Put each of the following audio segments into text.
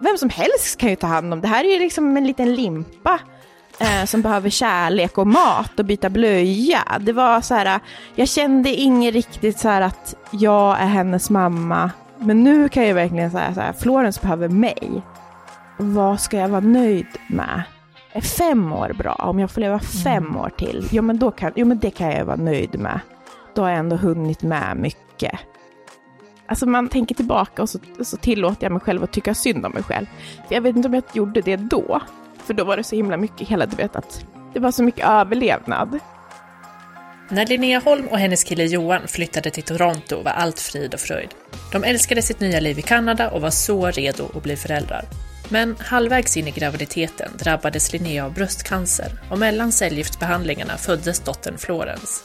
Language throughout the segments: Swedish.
vem som helst kan ju ta hand om. Det här är ju liksom en liten limpa eh, som behöver kärlek och mat och byta blöja. Det var så här, jag kände inget riktigt så här att jag är hennes mamma. Men nu kan jag verkligen säga så här, Florence behöver mig. Vad ska jag vara nöjd med? Är fem år bra? Om jag får leva fem Mm. år till, jo men, då kan, jo men det kan jag vara nöjd med. Då har jag ändå hunnit med mycket. Alltså man tänker tillbaka och så, så tillåter jag mig själv att tycka synd om mig själv. För jag vet inte om jag gjorde det då. För då var det så himla mycket, hela du vet att det var så mycket överlevnad. När Linnea Holm och hennes kille Johan flyttade till Toronto var allt frid och fröjd. De älskade sitt nya liv i Kanada och var så redo att bli föräldrar. Men halvvägs in i graviditeten drabbades Linnea av bröstcancer och mellan cellgiftsbehandlingarna föddes dottern Florence.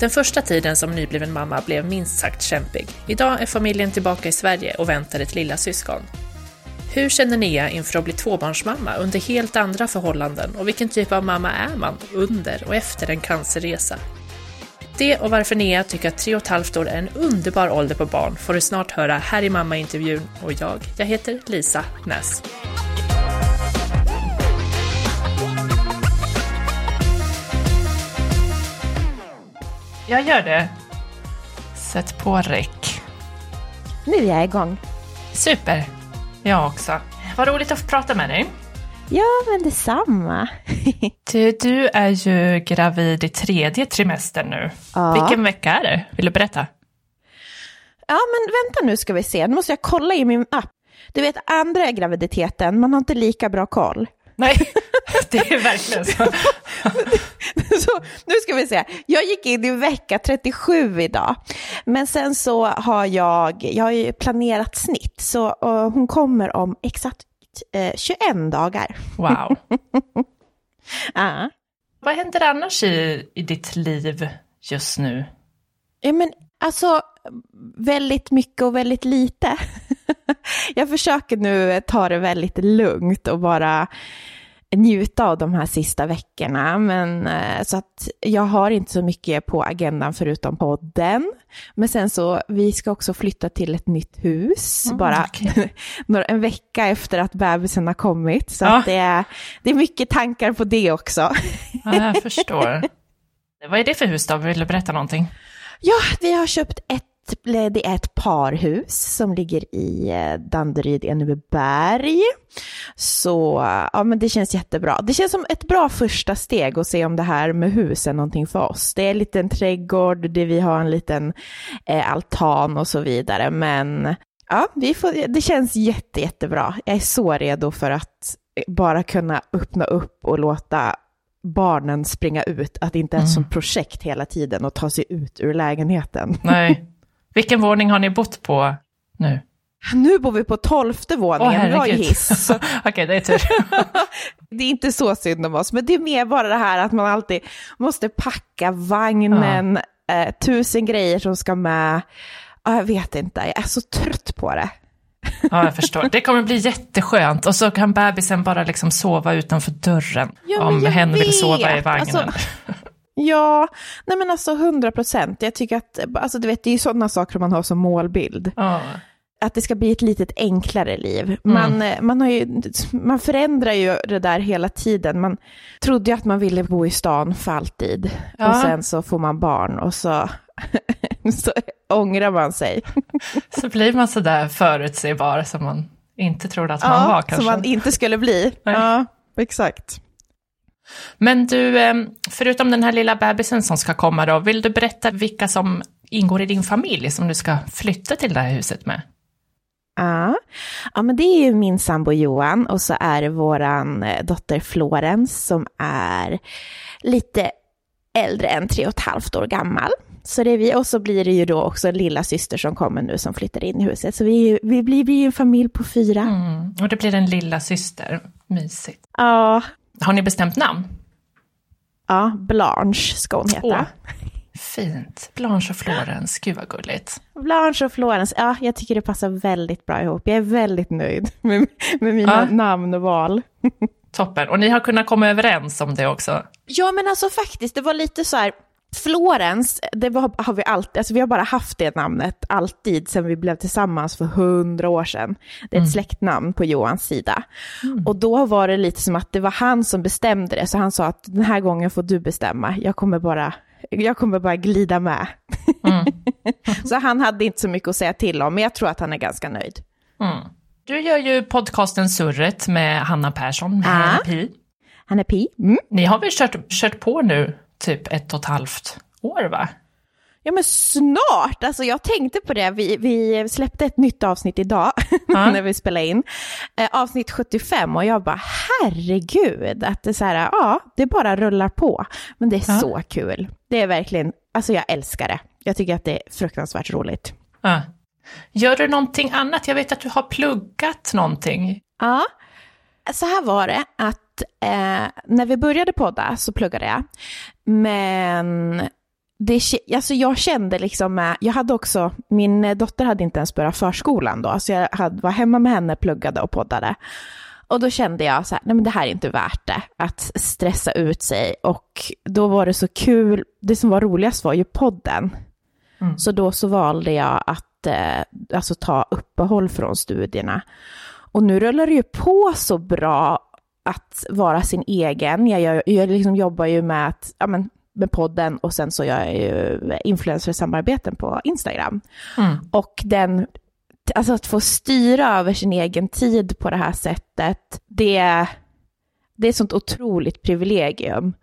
Den första tiden som nybliven mamma blev minst sagt kämpig. Idag är familjen tillbaka i Sverige och väntar ett lilla syskon. Hur känner Nea inför att bli tvåbarnsmamma under helt andra förhållanden och vilken typ av mamma är man under och efter en cancerresa? Det och varför Nea tycker att tre och ett halvt år är en underbar ålder på barn får du snart höra här i mamma-intervjun och jag, jag heter Lisa Näs. Jag gör det. Sätt på räck. Nu är jag igång. Super. Jag också. Vad roligt att få prata med dig. Ja, men detsamma. Du, du är ju gravid i tredje trimestern nu. Ja. Vilken vecka är det? Vill du berätta? Ja, men vänta nu ska vi se. Nu måste jag kolla i min app. Du vet, andra graviditeten, man har inte lika bra koll. Nej, det är verkligen så. Så, nu ska vi se. Jag gick in i vecka 37 idag. Men sen så har jag, jag har ju planerat snitt. Så och hon kommer om exakt eh, 21 dagar. Wow. Ja. Vad händer annars i, i ditt liv just nu? Ja, men alltså väldigt mycket och väldigt lite. jag försöker nu ta det väldigt lugnt och bara njuta av de här sista veckorna. Men, eh, så att jag har inte så mycket på agendan förutom podden. Men sen så, vi ska också flytta till ett nytt hus, Mm, bara några, en vecka efter att bebisen har kommit. Så Ja. att det, är, det är mycket tankar på det också. Ja, jag förstår. Vad är det för hus då? Vill du berätta någonting? Ja, vi har köpt ett, det är ett parhus som ligger i eh, Danderyd, Enebyberg. Så ja, men det känns jättebra. Det känns som ett bra första steg att se om det här med hus är någonting för oss. Det är en liten trädgård, det vi har en liten eh, altan och så vidare. Men ja, vi får, det känns jätte, jättebra. Jag är så redo för att bara kunna öppna upp och låta barnen springa ut, att det inte är Mm. som projekt hela tiden och ta sig ut ur lägenheten. Nej. Vilken våning har ni bott på nu? Nu bor vi på tolfte våningen, vi har ju hiss. Okej, det är tur. det är inte så synd om oss, men det är mer bara det här att man alltid måste packa vagnen, eh, tusen grejer som ska med. Ja, jag vet inte, jag är så trött på det. Ja, jag förstår. Det kommer bli jätteskönt. Och så kan bebisen bara liksom sova utanför dörren. Ja, om hen vill sova i vagnen. Alltså, Ja, nej men alltså 100 procent. Jag tycker att, alltså du vet, det är ju sådana saker man har som målbild. ja. att det ska bli ett litet enklare liv. Man, eh, man, har ju, man förändrar ju det där hela tiden. Man trodde ju att man ville bo i stan för alltid. Ja. Och sen så får man barn och så, så ångrar man sig. Så blir man sådär förutsägbar som man inte trodde att man var kanske. som man inte skulle bli. Nej. Ja, exakt. Men du, eh, förutom den här lilla bebisen som ska komma då, vill du berätta vilka som ingår i din familj som du ska flytta till det här huset med? Ja. ja, men det är ju min sambo Johan och så är det våran eh, dotter Florence som är lite äldre än tre och ett halvt år gammal. Så det är vi, och så blir det ju då också lilla syster som kommer nu som flyttar in i huset. Så vi, vi blir ju en familj på fyra. Mm. Och det blir en lilla syster. Mysigt. Ja, Har ni bestämt namn? ja, Blanche ska hon heta. Åh. Fint. Blanche och Florence, gud vad gulligt. Blanche och Florence, ja, jag tycker det passar väldigt bra ihop. Jag är väldigt nöjd med, med mina Ja. namnval. Toppen. Och ni har kunnat komma överens om det också? Ja, men alltså faktiskt, det var lite så här, Florens, det har vi alltid, alltså vi har bara haft det namnet alltid sedan vi blev tillsammans för hundra år sedan. Det är ett mm. släktnamn på Johans sida. Mm. Och då var det lite som att det var han som bestämde det, så han sa att den här gången får du bestämma, jag kommer bara, jag kommer bara glida med. Mm. så han hade inte så mycket att säga till om, men jag tror att han är ganska nöjd. Mm. Du gör ju podcasten Surret med Hanna Persson, med Hanna Pi. Hanna Pi. Mm. Ni har väl kört, kört på nu typ ett och ett halvt år va? Ja men snart, alltså jag tänkte på det, vi, vi släppte ett nytt avsnitt idag ja. när vi spelade in. Eh, avsnitt 75 och jag bara herregud, att det så här, ja det bara rullar på. Men det är ja. så kul, det är verkligen, alltså jag älskar det. Jag tycker att det är fruktansvärt roligt. Ja. Gör du någonting annat? Jag vet att du har pluggat någonting. Ja, så här var det att eh, när vi började podda så pluggade jag. Men det, alltså jag kände liksom, jag hade också, min dotter hade inte ens börjat förskolan då, så jag hade, var hemma med henne, pluggade och poddade. Och då kände jag så här, nej men det här är inte värt det, att stressa ut sig. Och då var det så kul, det som var roligast var ju podden. Mm. Så då så valde jag att eh, alltså ta uppehåll från studierna. Och nu rullar det ju på så bra att vara sin egen. Jag, jag, jag liksom jobbar ju med, att, ja, men, med podden och sen så gör jag ju influencersamarbeten på Instagram. Mm. Och den, alltså att få styra över sin egen tid på det här sättet, det, det är ett sånt otroligt privilegium.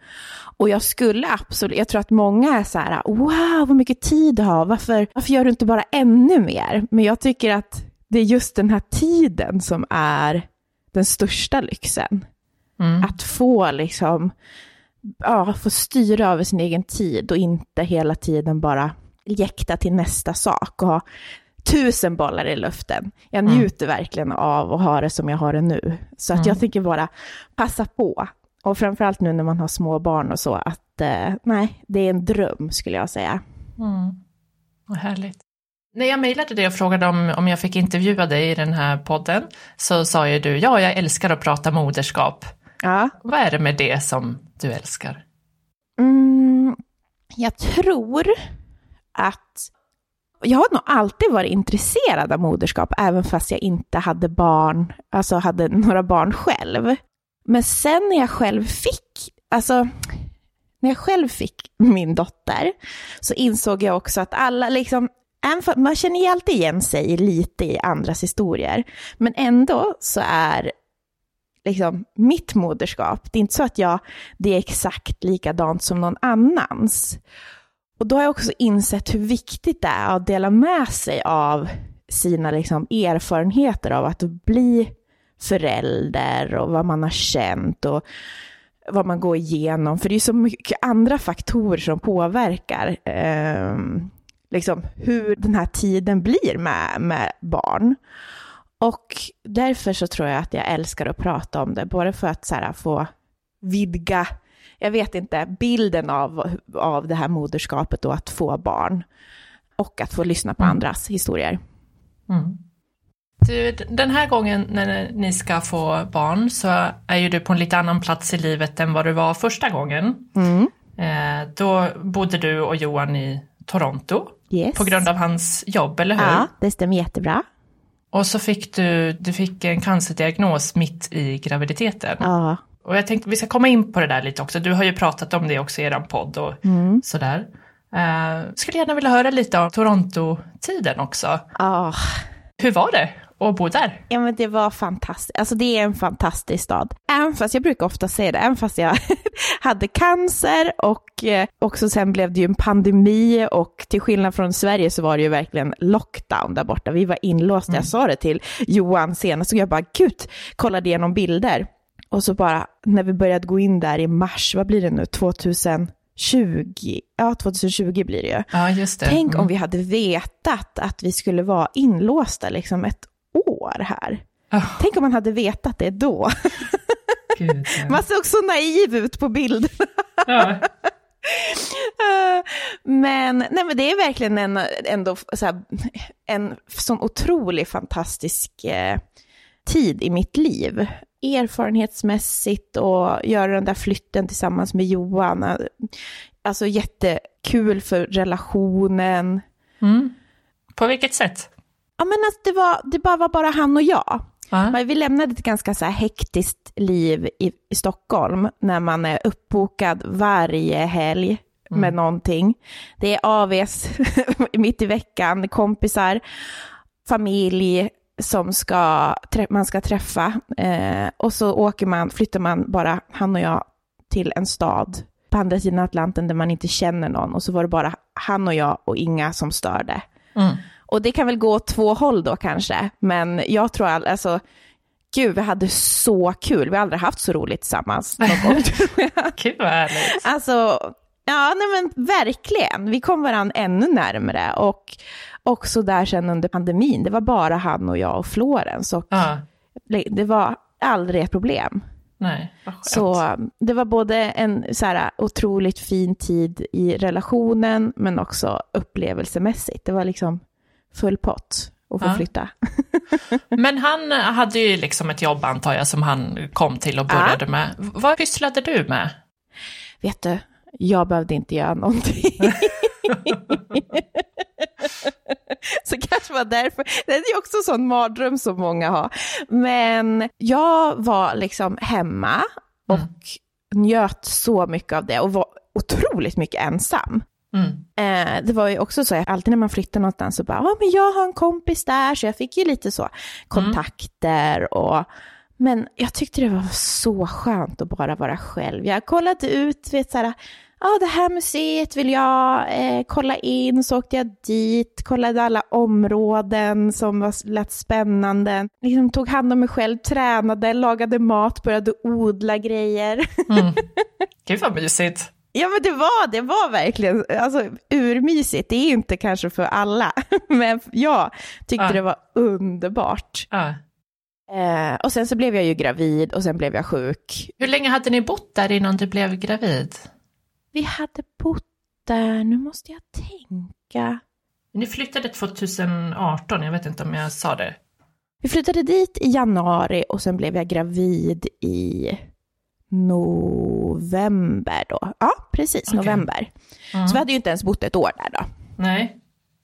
Och jag skulle absolut, jag tror att många är så här, wow vad mycket tid du har, varför, varför gör du inte bara ännu mer? Men jag tycker att det är just den här tiden som är den största lyxen. Mm. Att få liksom, ja, få styra över sin egen tid och inte hela tiden bara jäkta till nästa sak och ha tusen bollar i luften. Jag mm. njuter mm. verkligen av att ha det som jag har det nu. Så att mm. jag tänker bara passa på. Och framförallt nu när man har små barn och så, att eh, nej, det är en dröm skulle jag säga. Mm. Vad härligt. När jag mejlade dig och frågade om, om jag fick intervjua dig i den här podden så sa ju du, ja, jag älskar att prata moderskap. Ja. Vad är det med det som du älskar? Mm, jag tror att jag har nog alltid varit intresserad av moderskap, även fast jag inte hade barn, alltså hade några barn själv. Men sen när jag själv fick, alltså när jag själv fick min dotter, så insåg jag också att alla, liksom, man känner ju alltid igen sig lite i andras historier, men ändå så är liksom mitt moderskap, det är inte så att jag, det är exakt likadant som någon annans. Och då har jag också insett hur viktigt det är att dela med sig av sina liksom erfarenheter av att bli förälder och vad man har känt och vad man går igenom. För det är så mycket andra faktorer som påverkar eh, liksom, hur den här tiden blir med, med barn. Och därför så tror jag att jag älskar att prata om det, både för att så här, få vidga, jag vet inte, bilden av, av det här moderskapet och att få barn. Och att få lyssna på mm. andras historier. Mm. Du, den här gången när ni ska få barn så är ju du på en lite annan plats i livet än vad du var första gången. Mm. Eh, då bodde du och Johan i Toronto yes. på grund av hans jobb, eller hur? Ja, det stämmer jättebra. Och så fick du, du fick en cancerdiagnos mitt i graviditeten. Ja. Och jag tänkte vi ska komma in på det där lite också. Du har ju pratat om det också i er podd och mm. sådär. Uh, skulle gärna vilja höra lite om Toronto-tiden också. Ja. Hur var det? Och bo där. Ja men det var fantastiskt, alltså det är en fantastisk stad. Även fast, jag brukar ofta säga det, även fast jag hade cancer och eh, också sen blev det ju en pandemi och till skillnad från Sverige så var det ju verkligen lockdown där borta. Vi var inlåsta, mm. jag sa det till Johan senast och jag bara gud, kollade igenom bilder. Och så bara när vi började gå in där i mars, vad blir det nu, 2000 20, ja 2020 blir det ju. Ja, just det. Tänk mm. om vi hade vetat att vi skulle vara inlåsta liksom ett år här. Oh. Tänk om man hade vetat det då. Gud, ja. Man såg så naiv ut på bilderna. Ja. men, nej, men det är verkligen en, ändå så här, en sån otrolig fantastisk eh, tid i mitt liv. Erfarenhetsmässigt och göra den där flytten tillsammans med Johan. alltså jättekul för relationen. Mm. På vilket sätt? Ja men att det, var, det bara var bara han och jag. Ja. Men Vi lämnade ett ganska så här hektiskt liv i, i Stockholm när man är uppbokad varje helg med någonting. Det är AVs mitt i veckan, kompisar, familj som ska, man ska träffa. Eh, och så åker man, flyttar man bara, han och jag, till en stad på andra sidan Atlanten där man inte känner någon. Och så var det bara han och jag och inga som störde. Mm. Och det kan väl gå två håll då kanske, men jag tror all, alltså, gud vi hade så kul, vi har aldrig haft så roligt tillsammans. Gud vad härligt. Alltså, ja nej men verkligen, vi kom varandra ännu närmare och också där sen under pandemin, det var bara han och jag och Florens och Ja. det var aldrig ett problem. Nej. Så det var både en så här, otroligt fin tid i relationen, men också upplevelsemässigt. Det var liksom full pott att få Ja. flytta. Men han hade ju liksom ett jobb antar jag som han kom till och började med. Vad pysslade du med? Vet du, jag behövde inte göra någonting. Så kanske var därför, det är ju också en sån mardröm som många har. Men jag var liksom hemma och njöt så mycket av det och var otroligt mycket ensam. Mm. Eh, det var ju också så, alltid när man flyttar någonstans så bara, ja men jag har en kompis där, så jag fick ju lite så kontakter och men jag tyckte det var så skönt att bara vara själv. Jag kollade ut, vet så här, ja det här museet vill jag eh, kolla in, så åkte jag dit, kollade alla områden som var lät spännande, liksom tog hand om mig själv, tränade, lagade mat, började odla grejer. Mm. Gud vad mysigt. Ja men det var, det var verkligen alltså, urmysigt. Det är inte kanske för alla, men jag tyckte Ja. det var underbart. Ja. Eh, och sen så blev jag ju gravid och sen blev jag sjuk. Hur länge hade ni bott där innan du blev gravid? Vi hade bott där, nu måste jag tänka. Ni flyttade 2018, jag vet inte om jag sa det. Vi flyttade dit i januari och sen blev jag gravid i november då. Ja, precis, Okej. november. Mm. Så vi hade ju inte ens bott ett år där då. Nej.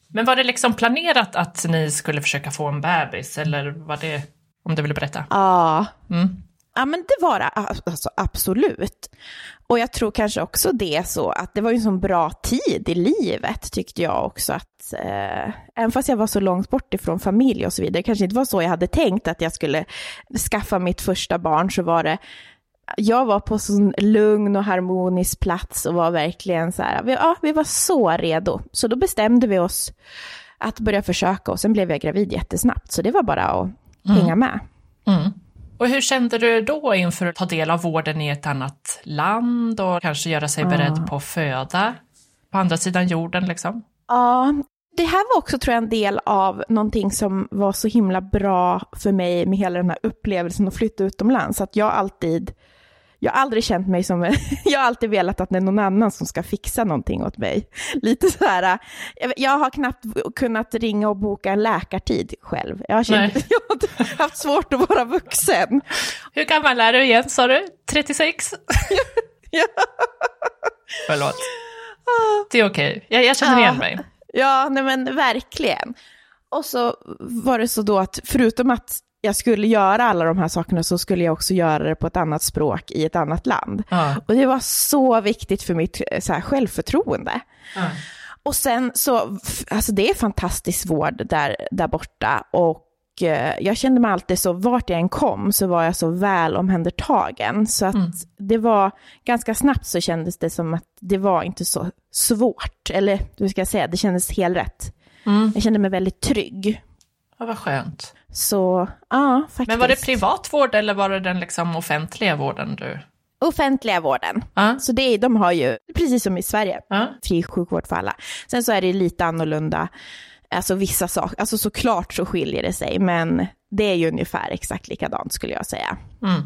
Men var det liksom planerat att ni skulle försöka få en bebis eller var det, om du vill berätta? Ja, Mm. Ja, men det var det alltså, absolut. Och jag tror kanske också det så att det var ju en sån bra tid i livet tyckte jag också att eh, även fast jag var så långt bort ifrån familj och så vidare, kanske inte var så jag hade tänkt att jag skulle skaffa mitt första barn så var det jag var på sån lugn och harmonisk plats och var verkligen så här, vi, ja, vi var så redo. Så då bestämde vi oss att börja försöka och sen blev jag gravid jättesnabbt. Så det var bara att hänga med. Mm. Och hur kände du då inför att ta del av vården i ett annat land och kanske göra sig beredd på att föda på andra sidan jorden liksom? Ja, det här var också tror jag en del av någonting som var så himla bra för mig med hela den här upplevelsen att flytta utomlands. Att jag alltid, jag har aldrig känt mig som, jag har alltid velat att det är någon annan som ska fixa någonting åt mig. Lite så här, jag- har knappt kunnat ringa och boka en läkartid själv. Jag har, känt, Nej. jag har haft svårt att vara vuxen. Hur gammal är du igen sa du? 36? Ja. Förlåt. Det är okej, jag, jag känner Ja. igen mig. Ja, nej men verkligen. Och så var det så då att förutom att jag skulle göra alla de här sakerna så skulle jag också göra det på ett annat språk i ett annat land. Ja. Och det var så viktigt för mitt så här, självförtroende. Ja. Och sen så, alltså det är fantastisk vård där, där borta och eh, jag kände mig alltid så, vart jag än kom så var jag så väl omhändertagen. Så att Mm. det var, ganska snabbt så kändes det som att det var inte så svårt. Eller hur ska jag säga, det kändes helt rätt. Mm. Jag kände mig väldigt trygg. Ja, vad skönt. Så, ja, faktiskt. Men var det privat vård eller var det den liksom offentliga vården du... Offentliga vården. Ja. Så det, de har ju, precis som i Sverige, Ja. fri sjukvård för alla. Sen så är det lite annorlunda, alltså vissa saker, alltså såklart så skiljer det sig, men det är ju ungefär exakt likadant skulle jag säga. Mm.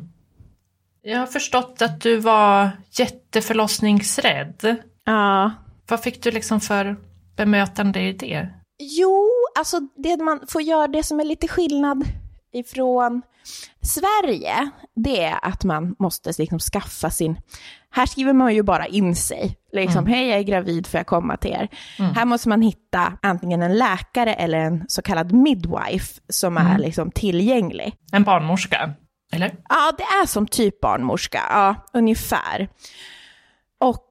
Jag har förstått att du var jätteförlossningsrädd. Ja. Vad fick du liksom för bemötande i det? Jo, alltså det man får göra, det som är lite skillnad ifrån Sverige, det är att man måste liksom skaffa sin... Här skriver man ju bara in sig. Liksom, Mm. hej jag är gravid, får jag komma till er? Här måste man hitta antingen en läkare eller en så kallad midwife som Mm. är liksom tillgänglig. En barnmorska, eller? Ja, det är som typ barnmorska, ja, ungefär. Och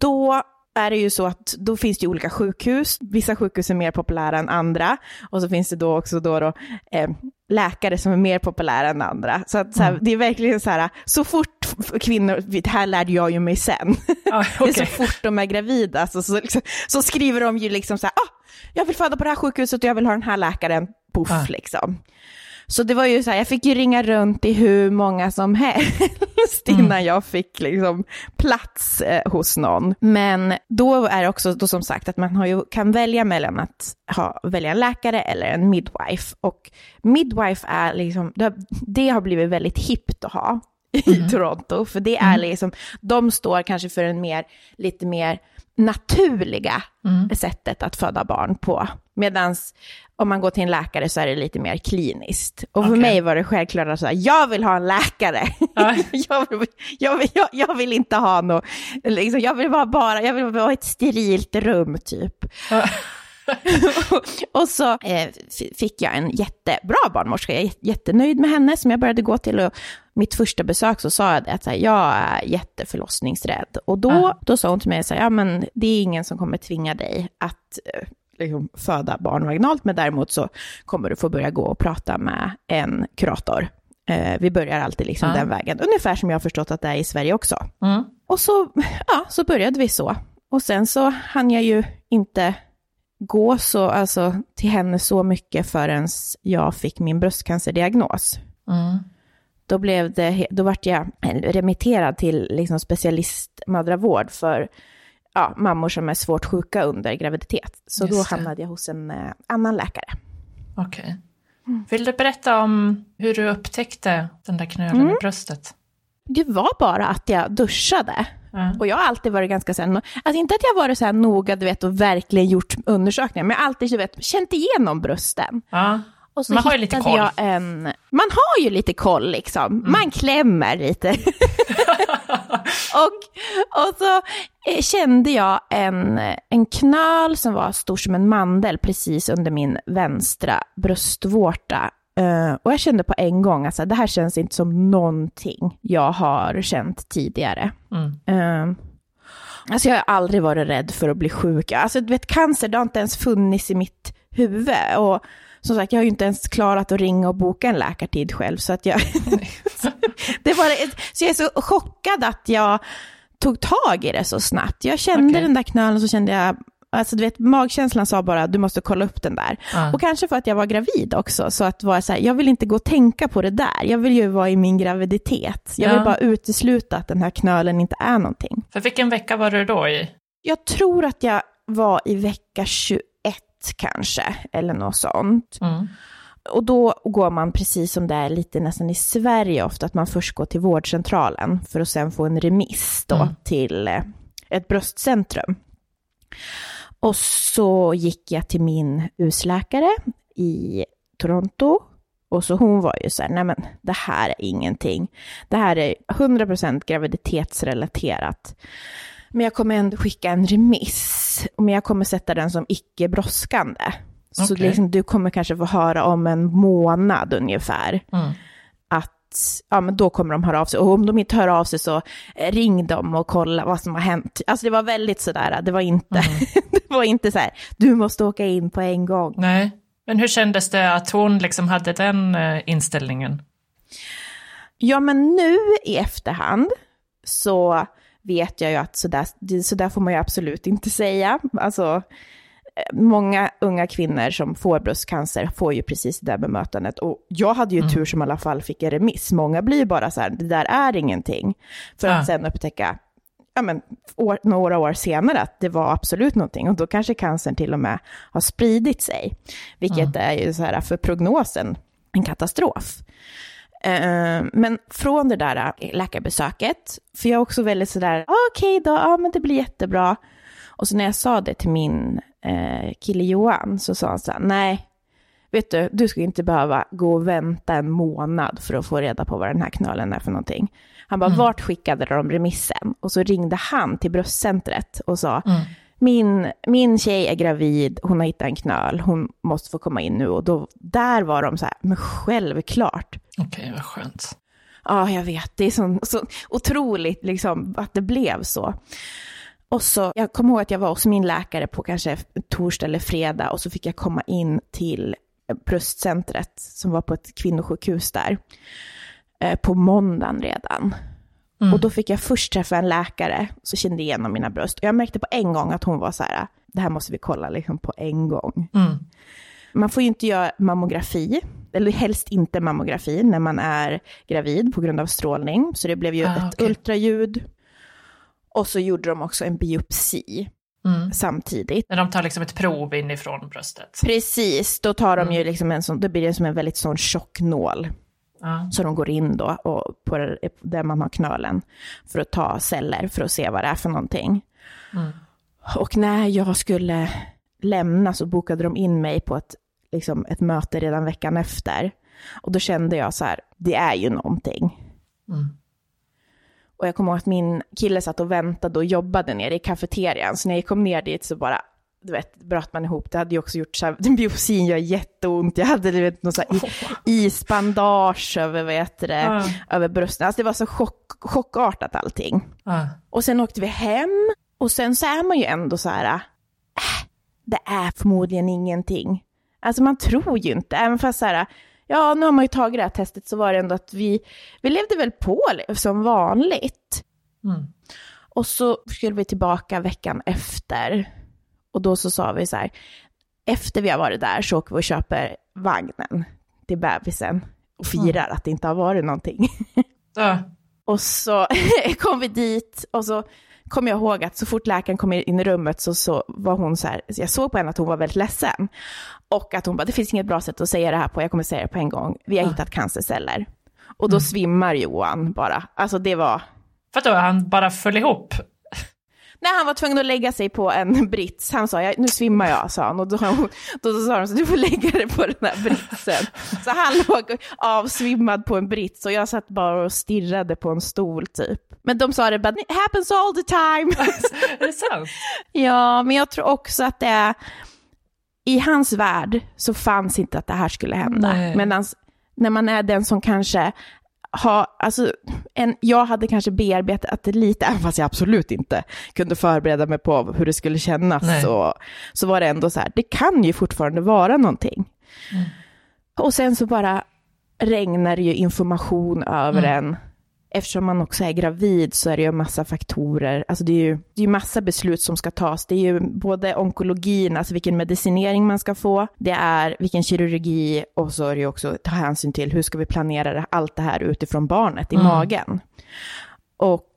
då är det ju så att då finns det ju olika sjukhus. Vissa sjukhus är mer populära än andra. Och så finns det då också då, då eh, läkare som är mer populära än andra. Så, att, så här, det är verkligen så här, så fort kvinnor, det här lärde jag ju mig sen. Ja, Det är så fort de är gravida så, så, liksom, så skriver de ju liksom så här, ah, jag vill föda på det här sjukhuset och jag vill ha den här läkaren, poff Ah. liksom. Så det var ju så här, jag fick ju ringa runt i hur många som helst innan jag fick liksom plats eh, hos någon. Men då är det också då som sagt att man har ju, kan välja mellan att ha, välja en läkare eller en midwife. Och midwife är liksom, det har, det har blivit väldigt hippt att ha i Toronto, för det är liksom, de står kanske för en mer, lite mer naturliga sättet att föda barn på. Medan om man går till en läkare så är det lite mer kliniskt. Och för mig var det självklart att säga, jag vill ha en läkare. Ja. jag, vill, jag, vill, jag, jag vill inte ha något, liksom, jag vill vara bara, jag vill vara ett sterilt rum typ. och så eh, fick jag en jättebra barnmorska, jag är jät- jättenöjd med henne som jag började gå till. Och mitt första besök så sa jag det, att här, jag är jätteförlossningsrädd. Och då, Ah. då sa hon till mig, så här, ja men det är ingen som kommer tvinga dig att eh, liksom, föda barn vaginalt, men däremot så kommer du få börja gå och prata med en kurator. Eh, vi börjar alltid liksom Ah. den vägen, ungefär som jag har förstått att det är i Sverige också. Mm. Och så, ja, så började vi så. Och sen så hann jag ju inte gå så, alltså, till henne så mycket förrän jag fick min bröstcancerdiagnos. Mm. Då, blev det, då vart jag remitterad till liksom specialistmödravård för ja, mammor som är svårt sjuka under graviditet. Så då Just det. hamnade jag hos en eh, annan läkare. Okej. Vill du berätta om hur du upptäckte den där knölen i bröstet? Det var bara att jag duschade. Ja. Och jag har alltid varit ganska så här, alltså inte att jag varit så här noga, du vet, och verkligen gjort undersökningar, men jag har alltid, du vet, känt igenom brösten. Ja. Och så Man har ju lite koll. en, man har ju lite koll liksom, man klämmer lite. och, och så eh, kände jag en, en knöl som var stor som en mandel precis under min vänstra bröstvårta. Eh, och jag kände på en gång att så här, det här känns inte som någonting jag har känt tidigare. Mm. Uh, alltså jag har aldrig varit rädd för att bli sjuk. Alltså du vet cancer, det har inte ens funnits i mitt huvud. Och som sagt, jag har ju inte ens klarat att ringa och boka en läkartid själv. Så att jag... det var så jag är så chockad att jag tog tag i det så snabbt. Jag kände Okej. den där knölen så kände jag, alltså du vet magkänslan sa bara du måste kolla upp den där. Ja. Och kanske för att jag var gravid också, så att vara så här, jag vill inte gå och tänka på det där. Jag vill ju vara i min graviditet. Jag vill Ja. bara utesluta att den här knölen inte är någonting. För vilken vecka var du då i? Jag tror att jag var i vecka 21 kanske, eller något sånt. Mm. Och då går man precis som det är lite nästan i Sverige ofta, att man först går till vårdcentralen för att sen få en remiss då Mm. till eh, ett bröstcentrum. Och så gick jag till min husläkare i Toronto. Och så hon var ju så här, nej men det här är ingenting. Det här är 100% graviditetsrelaterat. Men jag kommer ändå skicka en remiss. Men jag kommer sätta den som icke brådskande. Så Okej. liksom, du kommer kanske få höra om en månad ungefär. Mm. Att ja, men då kommer de höra av sig. Och om de inte hör av sig så ring dem och kolla vad som har hänt. Alltså det var väldigt sådär, det var inte, det var inte så här, du måste åka in på en gång. Nej. Men hur kändes det att hon liksom hade den eh, inställningen? Ja, men nu i efterhand så vet jag ju att sådär, sådär får man ju absolut inte säga. Alltså, eh, många unga kvinnor som får bröstcancer får ju precis det där bemötandet. Och jag hade ju tur som i alla fall fick en remiss. Många blir ju bara så här, det där är ingenting. För Ah. att sen upptäcka, ja men, år, några år senare att det var absolut någonting. Och då kanske cancern till och med har spridit sig. Vilket är ju så här för prognosen en katastrof. Eh, men från det där eh, läkarbesöket, för jag är också väldigt sådär, ah, okej då, ja men det blir jättebra. Och så när jag sa det till min eh, kille Johan så sa han så här, nej, vet du, du ska inte behöva gå och vänta en månad för att få reda på vad den här knölen är för någonting. Han bara, mm. vart skickade de remissen? Och så ringde han till bröstcentret och sa, mm. Min, min tjej är gravid, hon har hittat en knöl, hon måste få komma in nu. Och då, där var de så här, men självklart. Okej, okay, vad skönt. Ja, jag vet. Det är så, så otroligt liksom, att det blev så. Och så, jag kommer ihåg att jag var hos min läkare på kanske torsdag eller fredag och så fick jag komma in till bröstcentret som var på ett kvinnosjukhus där eh, på måndagen redan. Mm. Och då fick jag först träffa en läkare, så kände igenom mina bröst. Och jag märkte på en gång att hon var så här, det här måste vi kolla liksom på en gång. Mm. Man får ju inte göra mammografi, eller helst inte mammografi när man är gravid på grund av strålning. Så det blev ju ah, ett okay. ultraljud. Och så gjorde de också en biopsi mm. samtidigt. När de tar liksom ett prov inifrån bröstet? Precis, då tar de mm. ju liksom en sån, då blir det som en väldigt sån tjock nål. Ah. Så de går in då och på där man har knölen för att ta celler för att se vad det är för någonting. Mm. Och när jag skulle lämna så bokade de in mig på ett liksom ett möte redan veckan efter. Och då kände jag så här, det är ju någonting. Mm. Och jag kommer ihåg att min kille satt och väntade och jobbade nere i kafeterian. Så när jag kom ner dit så bara, du vet, bröt man ihop. Det hade ju också gjort så här, biopsin gör jätteont. Jag hade du vet, någon så här oh. isbandage över, vad heter det, uh. över brösten. Alltså det var så chock, chockartat allting. Uh. Och sen åkte vi hem och sen så är man ju ändå så här, äh, det är förmodligen ingenting. Alltså man tror ju inte, även fast så här, ja nu har man ju tagit det här testet så var det ändå att vi, vi levde väl på som vanligt. Mm. Och så skulle vi tillbaka veckan efter. Och då så sa vi så här, efter vi har varit där så åker vi och köper vagnen till bebisen och firar mm. att det inte har varit någonting. Ja. och så kom vi dit och så kommer jag ihåg att så fort läkaren kom in i rummet så, så var hon så här, jag såg på henne att hon var väldigt ledsen. Och att hon bara, det finns inget bra sätt att säga det här på, jag kommer säga det på en gång, vi har ja. hittat cancerceller. Och då mm. svimmar Johan bara, alltså det var... För att då han bara föll ihop? Nej, han var tvungen att lägga sig på en brits. Han sa, nu svimmar jag, sa han. Och då, då, då sa de, så du får lägga dig på den här britsen. Så han låg avsvimmad på en brits och jag satt bara och stirrade på en stol typ. Men de sa det bara, it happens all the time. är det sant? ja, men jag tror också att det är, i hans värld så fanns inte att det här skulle hända. Medan när man är den som kanske ha, alltså, en, jag hade kanske bearbetat det lite, även fast jag absolut inte kunde förbereda mig på hur det skulle kännas. Så, så var det ändå så här, det kan ju fortfarande vara någonting. Mm. Och sen så bara regnar det ju information över mm. en eftersom man också är gravid så är det ju en massa faktorer, alltså det är ju det är massa beslut som ska tas. Det är ju både onkologin, alltså vilken medicinering man ska få, det är vilken kirurgi och så är det ju också ta hänsyn till hur ska vi planera allt det här utifrån barnet i mm. magen. Och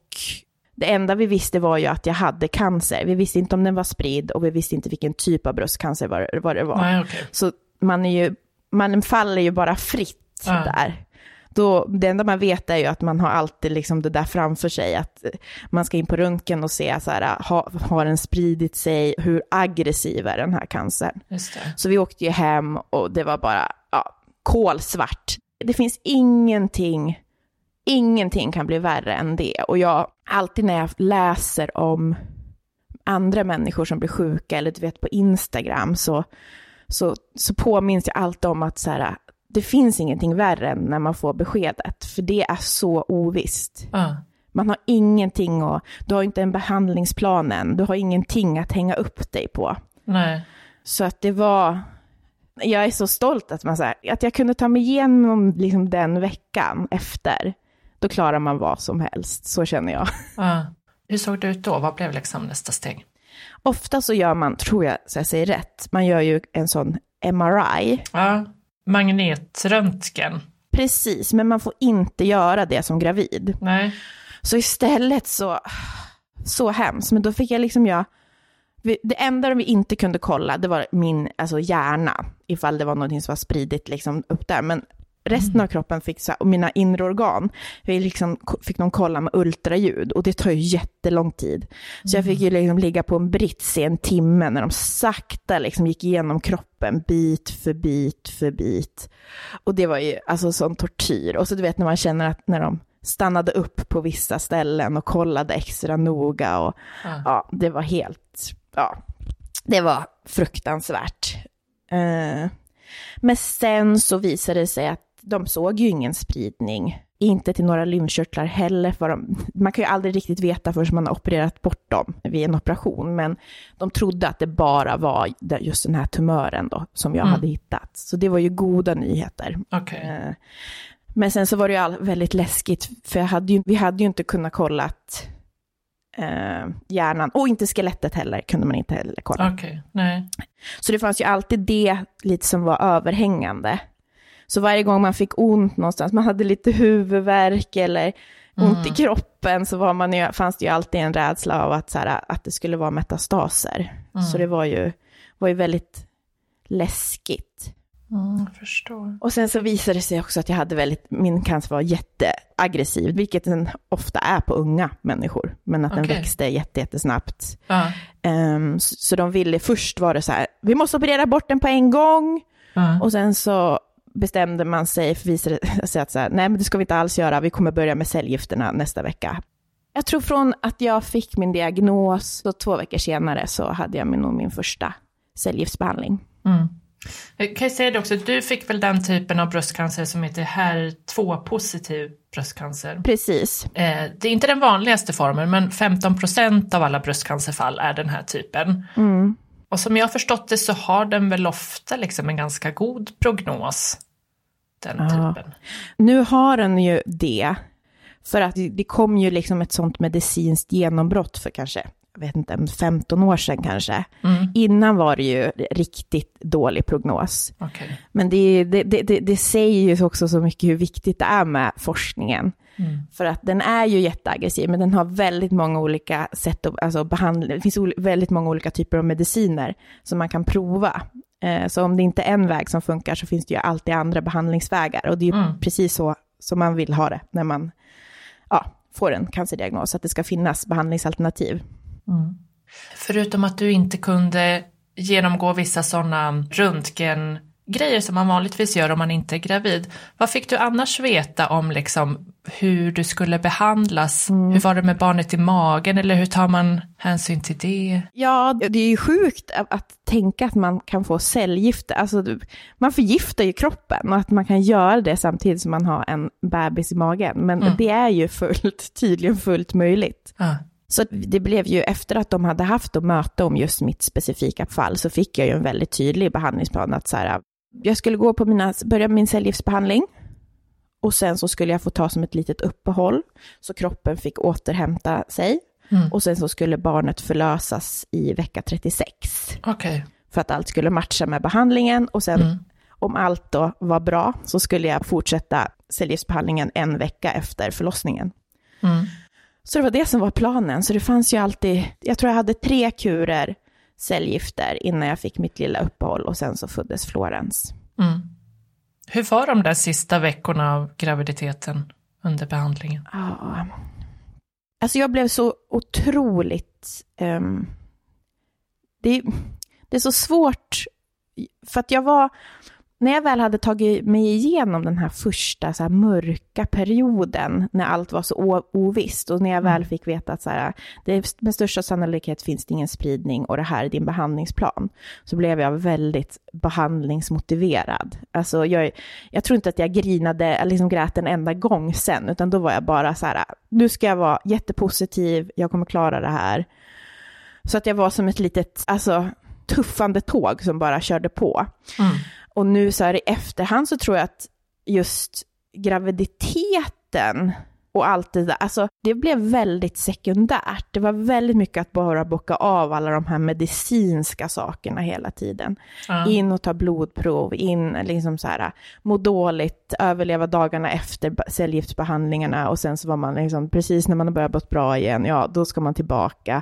det enda vi visste var ju att jag hade cancer. Vi visste inte om den var spridd och vi visste inte vilken typ av bröstcancer var, vad det var. Nej, okay. Så man, är ju, man faller ju bara fritt ja. där då, det enda man vet är ju att man har alltid liksom det där framför sig, att man ska in på röntgen och se så här, ha, har den spridit sig, hur aggressiv är den här cancern? Så vi åkte ju hem och det var bara ja, kolsvart. Det finns ingenting, ingenting kan bli värre än det. Och jag, alltid när jag läser om andra människor som blir sjuka, eller du vet på Instagram, så, så, så påminns jag alltid om att så här, det finns ingenting värre än när man får beskedet, för det är så ovisst. Uh. Man har ingenting och du har inte en behandlingsplan än, du har ingenting att hänga upp dig på. Nej. Så att det var, jag är så stolt att, man, så här, att jag kunde ta mig igenom liksom den veckan efter. Då klarar man vad som helst, så känner jag. Uh. Hur såg det ut då? Vad blev liksom nästa steg? Ofta så gör man, tror jag så jag säger rätt, man gör ju en sån MRI. Uh magnetröntgen. Precis, men man får inte göra det som gravid. Nej. Så istället så, så hemskt, men då fick jag liksom jag, det enda vi inte kunde kolla, det var min alltså hjärna, ifall det var någonting som var spridigt liksom upp där. Men Resten av kroppen fick, så här, och mina inre organ, vi liksom, fick de kolla med ultraljud och det tar ju jättelång tid. Så jag fick ju liksom ligga på en brits i en timme när de sakta liksom gick igenom kroppen bit för bit för bit. Och det var ju alltså sån tortyr. Och så du vet när man känner att när de stannade upp på vissa ställen och kollade extra noga och Ja. ja, det var helt, ja, det var fruktansvärt. Eh, men sen så visade det sig att de såg ju ingen spridning. Inte till några lymfkörtlar heller. För de, man kan ju aldrig riktigt veta förrän man har opererat bort dem vid en operation. Men de trodde att det bara var just den här tumören då, som jag Mm. hade hittat. Så det var ju goda nyheter. Okej. Eh, Men sen så var det ju all, väldigt läskigt, för hade ju, vi hade ju inte kunnat kolla att eh, hjärnan, och inte skelettet heller, kunde man inte heller kolla. Okej, nej. Så det fanns ju alltid det lite som var överhängande. Så varje gång man fick ont någonstans, man hade lite huvudvärk eller ont i kroppen, så var man ju, fanns det ju alltid en rädsla av att, så här, att det skulle vara metastaser. Så det var ju, var ju väldigt läskigt. Mm. Och sen så visade det sig också att jag hade väldigt, min cancer var jätteaggressiv, vilket den ofta är på unga människor, men att den Okej. växte jätte, jättesnabbt. Ja. Ehm, så, så de ville, först var det så här, vi måste operera bort den på en gång, Ja. och sen så bestämde man sig för visade sig att så här, nej men det ska vi inte alls göra, vi kommer börja med cellgifterna nästa vecka. Jag tror från att jag fick min diagnos, så två veckor senare så hade jag nog min första cellgiftsbehandling. Mm. Jag kan ju säga det också, du fick väl den typen av bröstcancer som heter HER2-positiv bröstcancer. Precis. Eh, det är inte den vanligaste formen, men 15% av alla bröstcancerfall är den här typen. Mm. Och som jag har förstått det så har den väl ofta liksom en ganska god prognos, den Ja. typen. Nu har den ju det, för att det- kom ju liksom ett sånt medicinskt genombrott för kanske, vet inte, 15 år sedan kanske. Mm. Innan var det ju riktigt dålig prognos. Okej. Men det, det, det, det, säger ju också så mycket hur viktigt det är med forskningen. Mm. För att den är ju jätteaggressiv, men den har väldigt många olika sätt att alltså, behandla. Det finns väldigt många olika typer av mediciner som man kan prova. Eh, så om det inte är en väg som funkar så finns det ju alltid andra behandlingsvägar. Och det är ju Mm. precis så som man vill ha det när man ja, får en cancerdiagnos, att det ska finnas behandlingsalternativ. Mm. Förutom att du inte kunde genomgå vissa sådana röntgengrejer som man vanligtvis gör om man inte är gravid. Vad fick du annars veta om liksom hur du skulle behandlas? Hur var det med barnet i magen eller hur tar man hänsyn till det? Ja, det är ju sjukt att, att tänka att man kan få cellgifter. Alltså, man förgiftar ju kroppen och att man kan göra det samtidigt som man har en bebis i magen. Men Mm. det är ju fullt, tydligen fullt möjligt. Ja. Så det blev ju efter att de hade haft och möte om just mitt specifika fall så fick jag ju en väldigt tydlig behandlingsplan att så här, jag skulle gå på mina, börja min cellgiftsbehandling och sen så skulle jag få ta som ett litet uppehåll så kroppen fick återhämta sig Mm. och sen så skulle barnet förlösas i vecka 36 Okej. för att allt skulle matcha med behandlingen och sen Mm. om allt då var bra så skulle jag fortsätta cellgiftsbehandlingen en vecka efter förlossningen. Mm. Så det var det som var planen. Så det fanns ju alltid, jag tror jag hade tre kurer cellgifter innan jag fick mitt lilla uppehåll och sen så föddes Florens. Mm. Hur var de där sista veckorna av graviditeten under behandlingen? Ja. Alltså jag blev så otroligt... ehm, det, det är så svårt, för att jag var... När jag väl hade tagit mig igenom den här första så här, mörka perioden, när allt var så ovisst, och när jag väl fick veta att så här, det är, med största sannolikhet finns det ingen spridning och det här är din behandlingsplan, så blev jag väldigt behandlingsmotiverad. Alltså jag, jag tror inte att jag grinade, liksom grät en enda gång sen, utan då var jag bara så här, nu ska jag vara jättepositiv, jag kommer klara det här. Så att jag var som ett litet, alltså tuffande tåg som bara körde på. Mm. Och nu så här i efterhand så tror jag att just graviditeten och allt det där, alltså det blev väldigt sekundärt. Det var väldigt mycket att bara bocka av alla de här medicinska sakerna hela tiden. Ja. In och ta blodprov, in liksom så här, må dåligt, överleva dagarna efter cellgiftsbehandlingarna och sen så var man liksom, precis när man har börjat bra igen, ja då ska man tillbaka.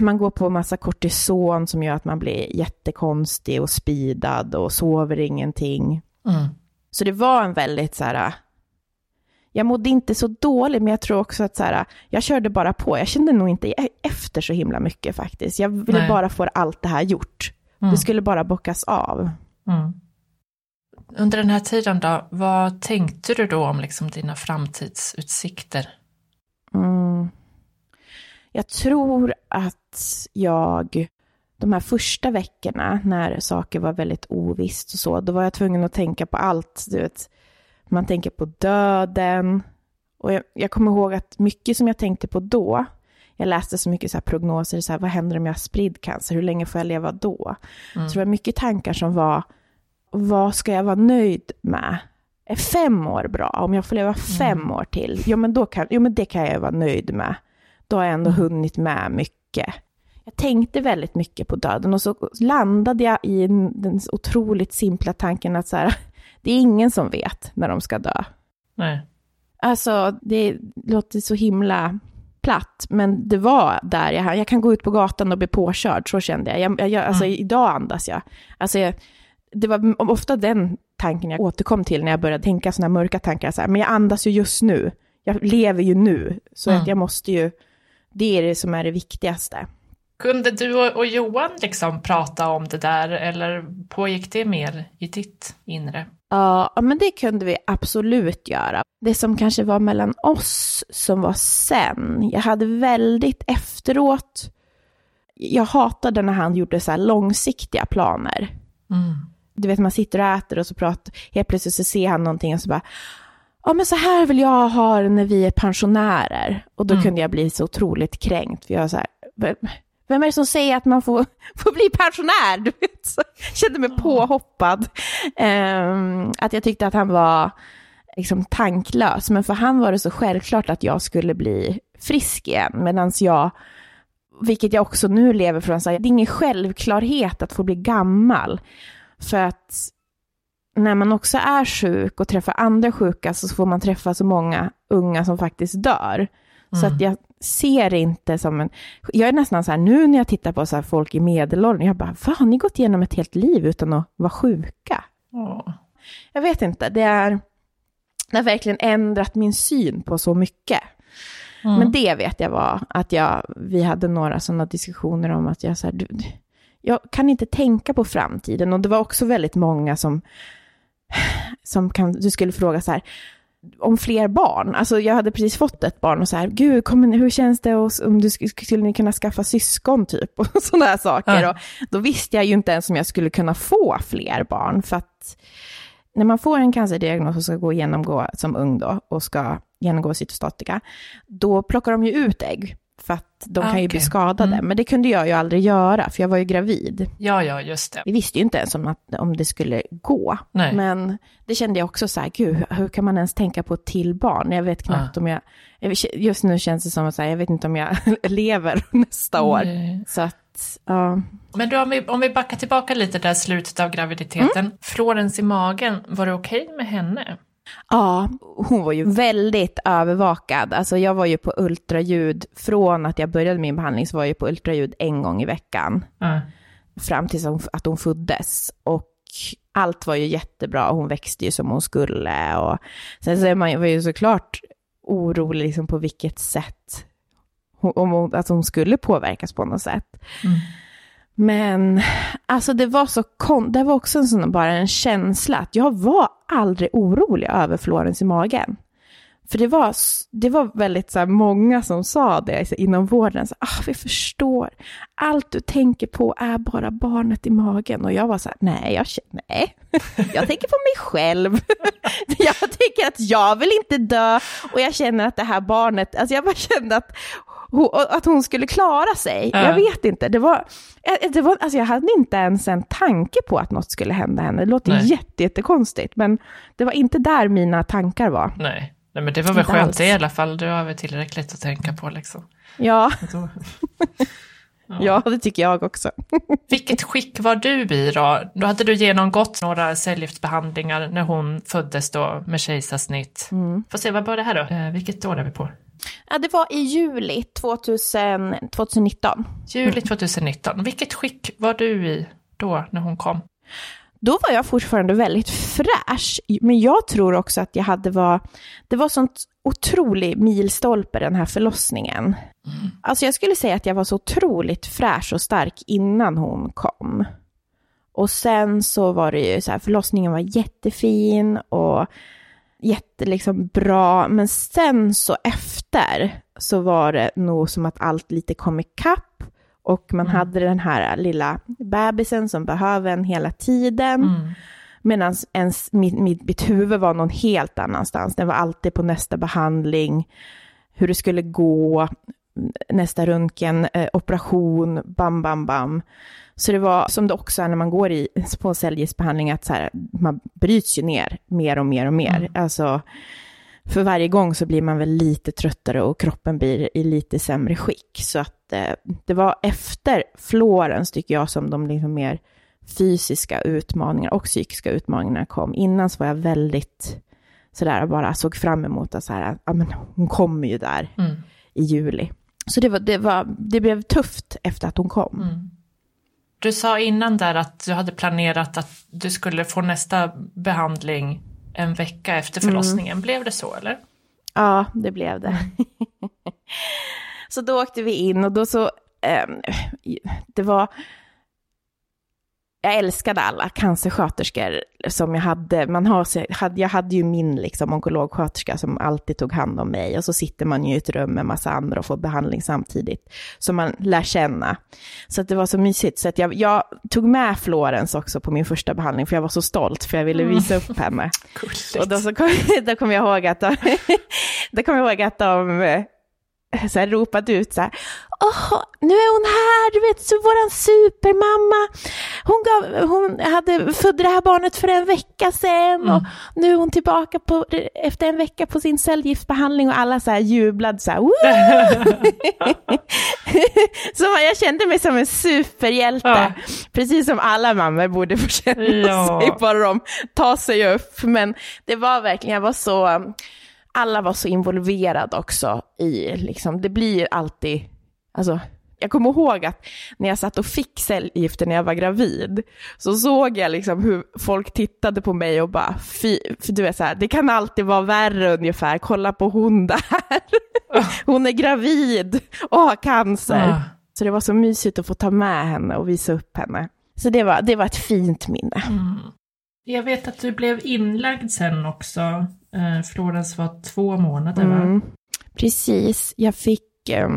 Man går på massa kortison som gör att man blir jättekonstig och speedad och sover ingenting. Mm. Så det var en väldigt så här, jag mådde inte så dåligt, men jag tror också att så här, jag körde bara på. Jag kände nog inte efter så himla mycket faktiskt. Jag ville Nej. bara få allt det här gjort. Mm. Det skulle bara bockas av. Mm. Under den här tiden då, vad tänkte du då om liksom dina framtidsutsikter? Mm. Jag tror att jag, de här första veckorna när saker var väldigt ovisst och så, då var jag tvungen att tänka på allt. Du vet, man tänker på döden. Och jag, jag kommer ihåg att mycket som jag tänkte på då, jag läste så mycket så prognoser, så här, vad händer om jag har spridd cancer, hur länge får jag leva då? Mm. Så det var mycket tankar som var, vad ska jag vara nöjd med? Är fem år bra? Om jag får leva fem år till, jo men, då kan, jo men det kan jag vara nöjd med. Då har jag ändå hunnit med mycket. Jag tänkte väldigt mycket på döden och så landade jag i en- den otroligt simpla tanken att så här, det är ingen som vet när de ska dö. Nej. Alltså, det låter så himla platt, men det var där jag, jag kan gå ut på gatan och bli påkörd, så kände jag. jag, jag, jag alltså, Mm. Idag andas jag. Alltså, jag, det var ofta den tanken jag återkom till när jag började tänka sådana mörka tankar, så här, men jag andas ju just nu. Jag lever ju nu, så Mm. att jag måste ju, det är det som är det viktigaste. Kunde du och- Johan liksom prata om det där eller pågick det mer i ditt inre? Ja, men det kunde vi absolut göra. Det som kanske var mellan oss som var sen, jag hade väldigt efteråt, jag hatade när han gjorde så långsiktiga planer. Mm. Du vet, man sitter och äter och så pratar, helt plötsligt så ser han någonting och så bara, ja men så här vill jag ha det när vi är pensionärer. Och då Mm. kunde jag bli så otroligt kränkt, för jag så här, "Vem- är det som säger att man får, får bli pensionär? Du vet, så jag kände mig påhoppad. Ehm, att jag tyckte att han var liksom tanklös, men för han var det så självklart att jag skulle bli frisk igen, medan jag, vilket jag också nu lever från, så här, det är ingen självklarhet att få bli gammal. För att när man också är sjuk och träffar andra sjuka så får man träffa så många unga som faktiskt dör. Så Mm. att jag ser inte som en... Jag är nästan så här, nu när jag tittar på så folk i medelåldern, jag bara, vad har ni gått igenom ett helt liv utan att vara sjuka? Åh. Jag vet inte, det är... Det har verkligen ändrat min syn på så mycket. Mm. Men det vet jag var att jag, vi hade några sådana diskussioner om att jag så här, du, jag kan inte tänka på framtiden. Och det var också väldigt många som, som kan, du skulle fråga så här, om fler barn. Alltså jag hade precis fått ett barn och så här, gud, ni- hur känns det och, om du sk- skulle ni kunna skaffa syskon typ? Och sådana här saker. Ja. Och då visste jag ju inte ens om jag skulle kunna få fler barn. För att när man får en cancerdiagnos och ska gå genomgå som ung då och ska genomgå cytostatika, då plockar de ju ut ägg. För att de Ah, kan ju okej. bli skadade. Mm. Men det kunde jag ju aldrig göra, för jag var ju gravid. Ja, ja, just det. Vi visste ju inte ens om, att, om det skulle gå. Nej. Men det kände jag också så här, gud, hur kan man ens tänka på ett till barn? Jag vet knappt Ah. om jag, just nu känns det som att jag vet inte om jag lever nästa år. Nej. Så att, ja. Men då, om, vi, om vi backar tillbaka lite där slutet av graviditeten. Florens i magen, var det okej med henne? Ja, hon var ju väldigt övervakad. Alltså jag var ju på ultraljud, från att jag började min behandling så var jag ju på ultraljud en gång i veckan. Ja. fram tills att hon föddes. Och allt var ju jättebra, hon växte ju som hon skulle. Och sen så är man ju såklart orolig liksom på vilket sätt, hon, om hon, att hon skulle påverkas på något sätt. Mm. Men alltså det var så kon- det var också en sån bara en känsla att jag var aldrig orolig över Florens i magen. För det var, det var väldigt så här, många som sa det inom vården. Så, ah, vi förstår. Allt du tänker på är bara barnet i magen. Och jag var så här, nej, jag, nej. jag tänker på mig själv. jag tänker att jag vill inte dö. Och jag känner att det här barnet, alltså jag bara kände att att hon skulle klara sig. Ja. Jag vet inte. Det var, eh, det var, alltså jag hade inte ens en tanke på att något skulle hända henne. Det låter jätte, jättekonstigt. Men det var inte där mina tankar var. Nej. Nej, men det var väl Inte skönt alls. det i alla fall. Du har väl tillräckligt att tänka på liksom. Ja, Då- ja, det tycker jag också. Vilket skick var du i då? Då hade du genomgått några cellgiftsbehandlingar när hon föddes då med kejsarsnitt. Mm. Får se, vad var det här då? Eh, vilket år är vi på? Ja, det var i juli 2000, 2019. Juli 2019. Vilket skick var du i då när hon kom? då var jag fortfarande väldigt fräsch. Men jag tror också att jag hade var, det var sånt otrolig milstolpe den här förlossningen. Mm. Alltså jag skulle säga att jag var så otroligt fräsch och stark innan hon kom. Och sen så var det ju så här, förlossningen var jättefin och jättebra, liksom men sen så efter så var det nog som att allt lite kom ikapp och man mm. hade den här lilla bebisen som behöver en hela tiden. Mm. Medan ens, mitt, mitt, mitt huvud var någon helt annanstans. Den var alltid på nästa behandling, hur det skulle gå, nästa röntgen, eh, operation, bam, bam, bam. Så det var som det också är när man går i, på cellgiftsbehandling, att så här, man bryts ju ner mer och mer och mer. Mm. Alltså, för varje gång så blir man väl lite tröttare och kroppen blir i lite sämre skick. Så att eh, det var efter Florens, tycker jag, som de liksom mer fysiska utmaningarna och psykiska utmaningarna kom. Innan så var jag väldigt sådär, bara såg fram emot att så här, ja, men hon kommer ju där mm. i juli. Så det, var, det, var, det blev tufft efter att hon kom. Mm. Du sa innan där att du hade planerat att du skulle få nästa behandling en vecka efter mm. förlossningen. Mm. Blev det så eller? Ja, det blev det. Mm. så då åkte vi in och då så, eh, det var, jag älskade alla cancersköterskor som jag hade. Man har, jag hade ju min liksom, onkologsköterska som alltid tog hand om mig och så sitter man ju i ett rum med massa andra och får behandling samtidigt. som man lär känna. Så det var så mysigt. Så att jag, jag, tog med Florens också på min första behandling för jag var så stolt för jag ville mm. visa upp henne. och då, så kom, då kom jag ihåg att de, då kom jag ihåg att de så här, ropade ut så här, Åh, nu är hon här, du vet, så våran supermamma. Hon, gav, hon hade, födde det här barnet för en vecka sedan mm. och nu är hon tillbaka på, efter en vecka på sin cellgiftsbehandling och alla så här jublade så här, Så jag kände mig som en superhjälte, ja. precis som alla mammor borde få känna ja. sig, bara de tar sig upp. Men det var verkligen, jag var så alla var så involverade också i, liksom, det blir alltid, alltså, jag kommer ihåg att när jag satt och fick cellgifter när jag var gravid, så såg jag liksom hur folk tittade på mig och bara, fy, för du vet så här, det kan alltid vara värre ungefär, kolla på hon där. Hon är gravid och har cancer. Så det var så mysigt att få ta med henne och visa upp henne. Så det var, det var ett fint minne. Mm. Jag vet att du blev inlagd sen också. Eh, Florens var två månader mm. va? Precis, jag fick... Eh,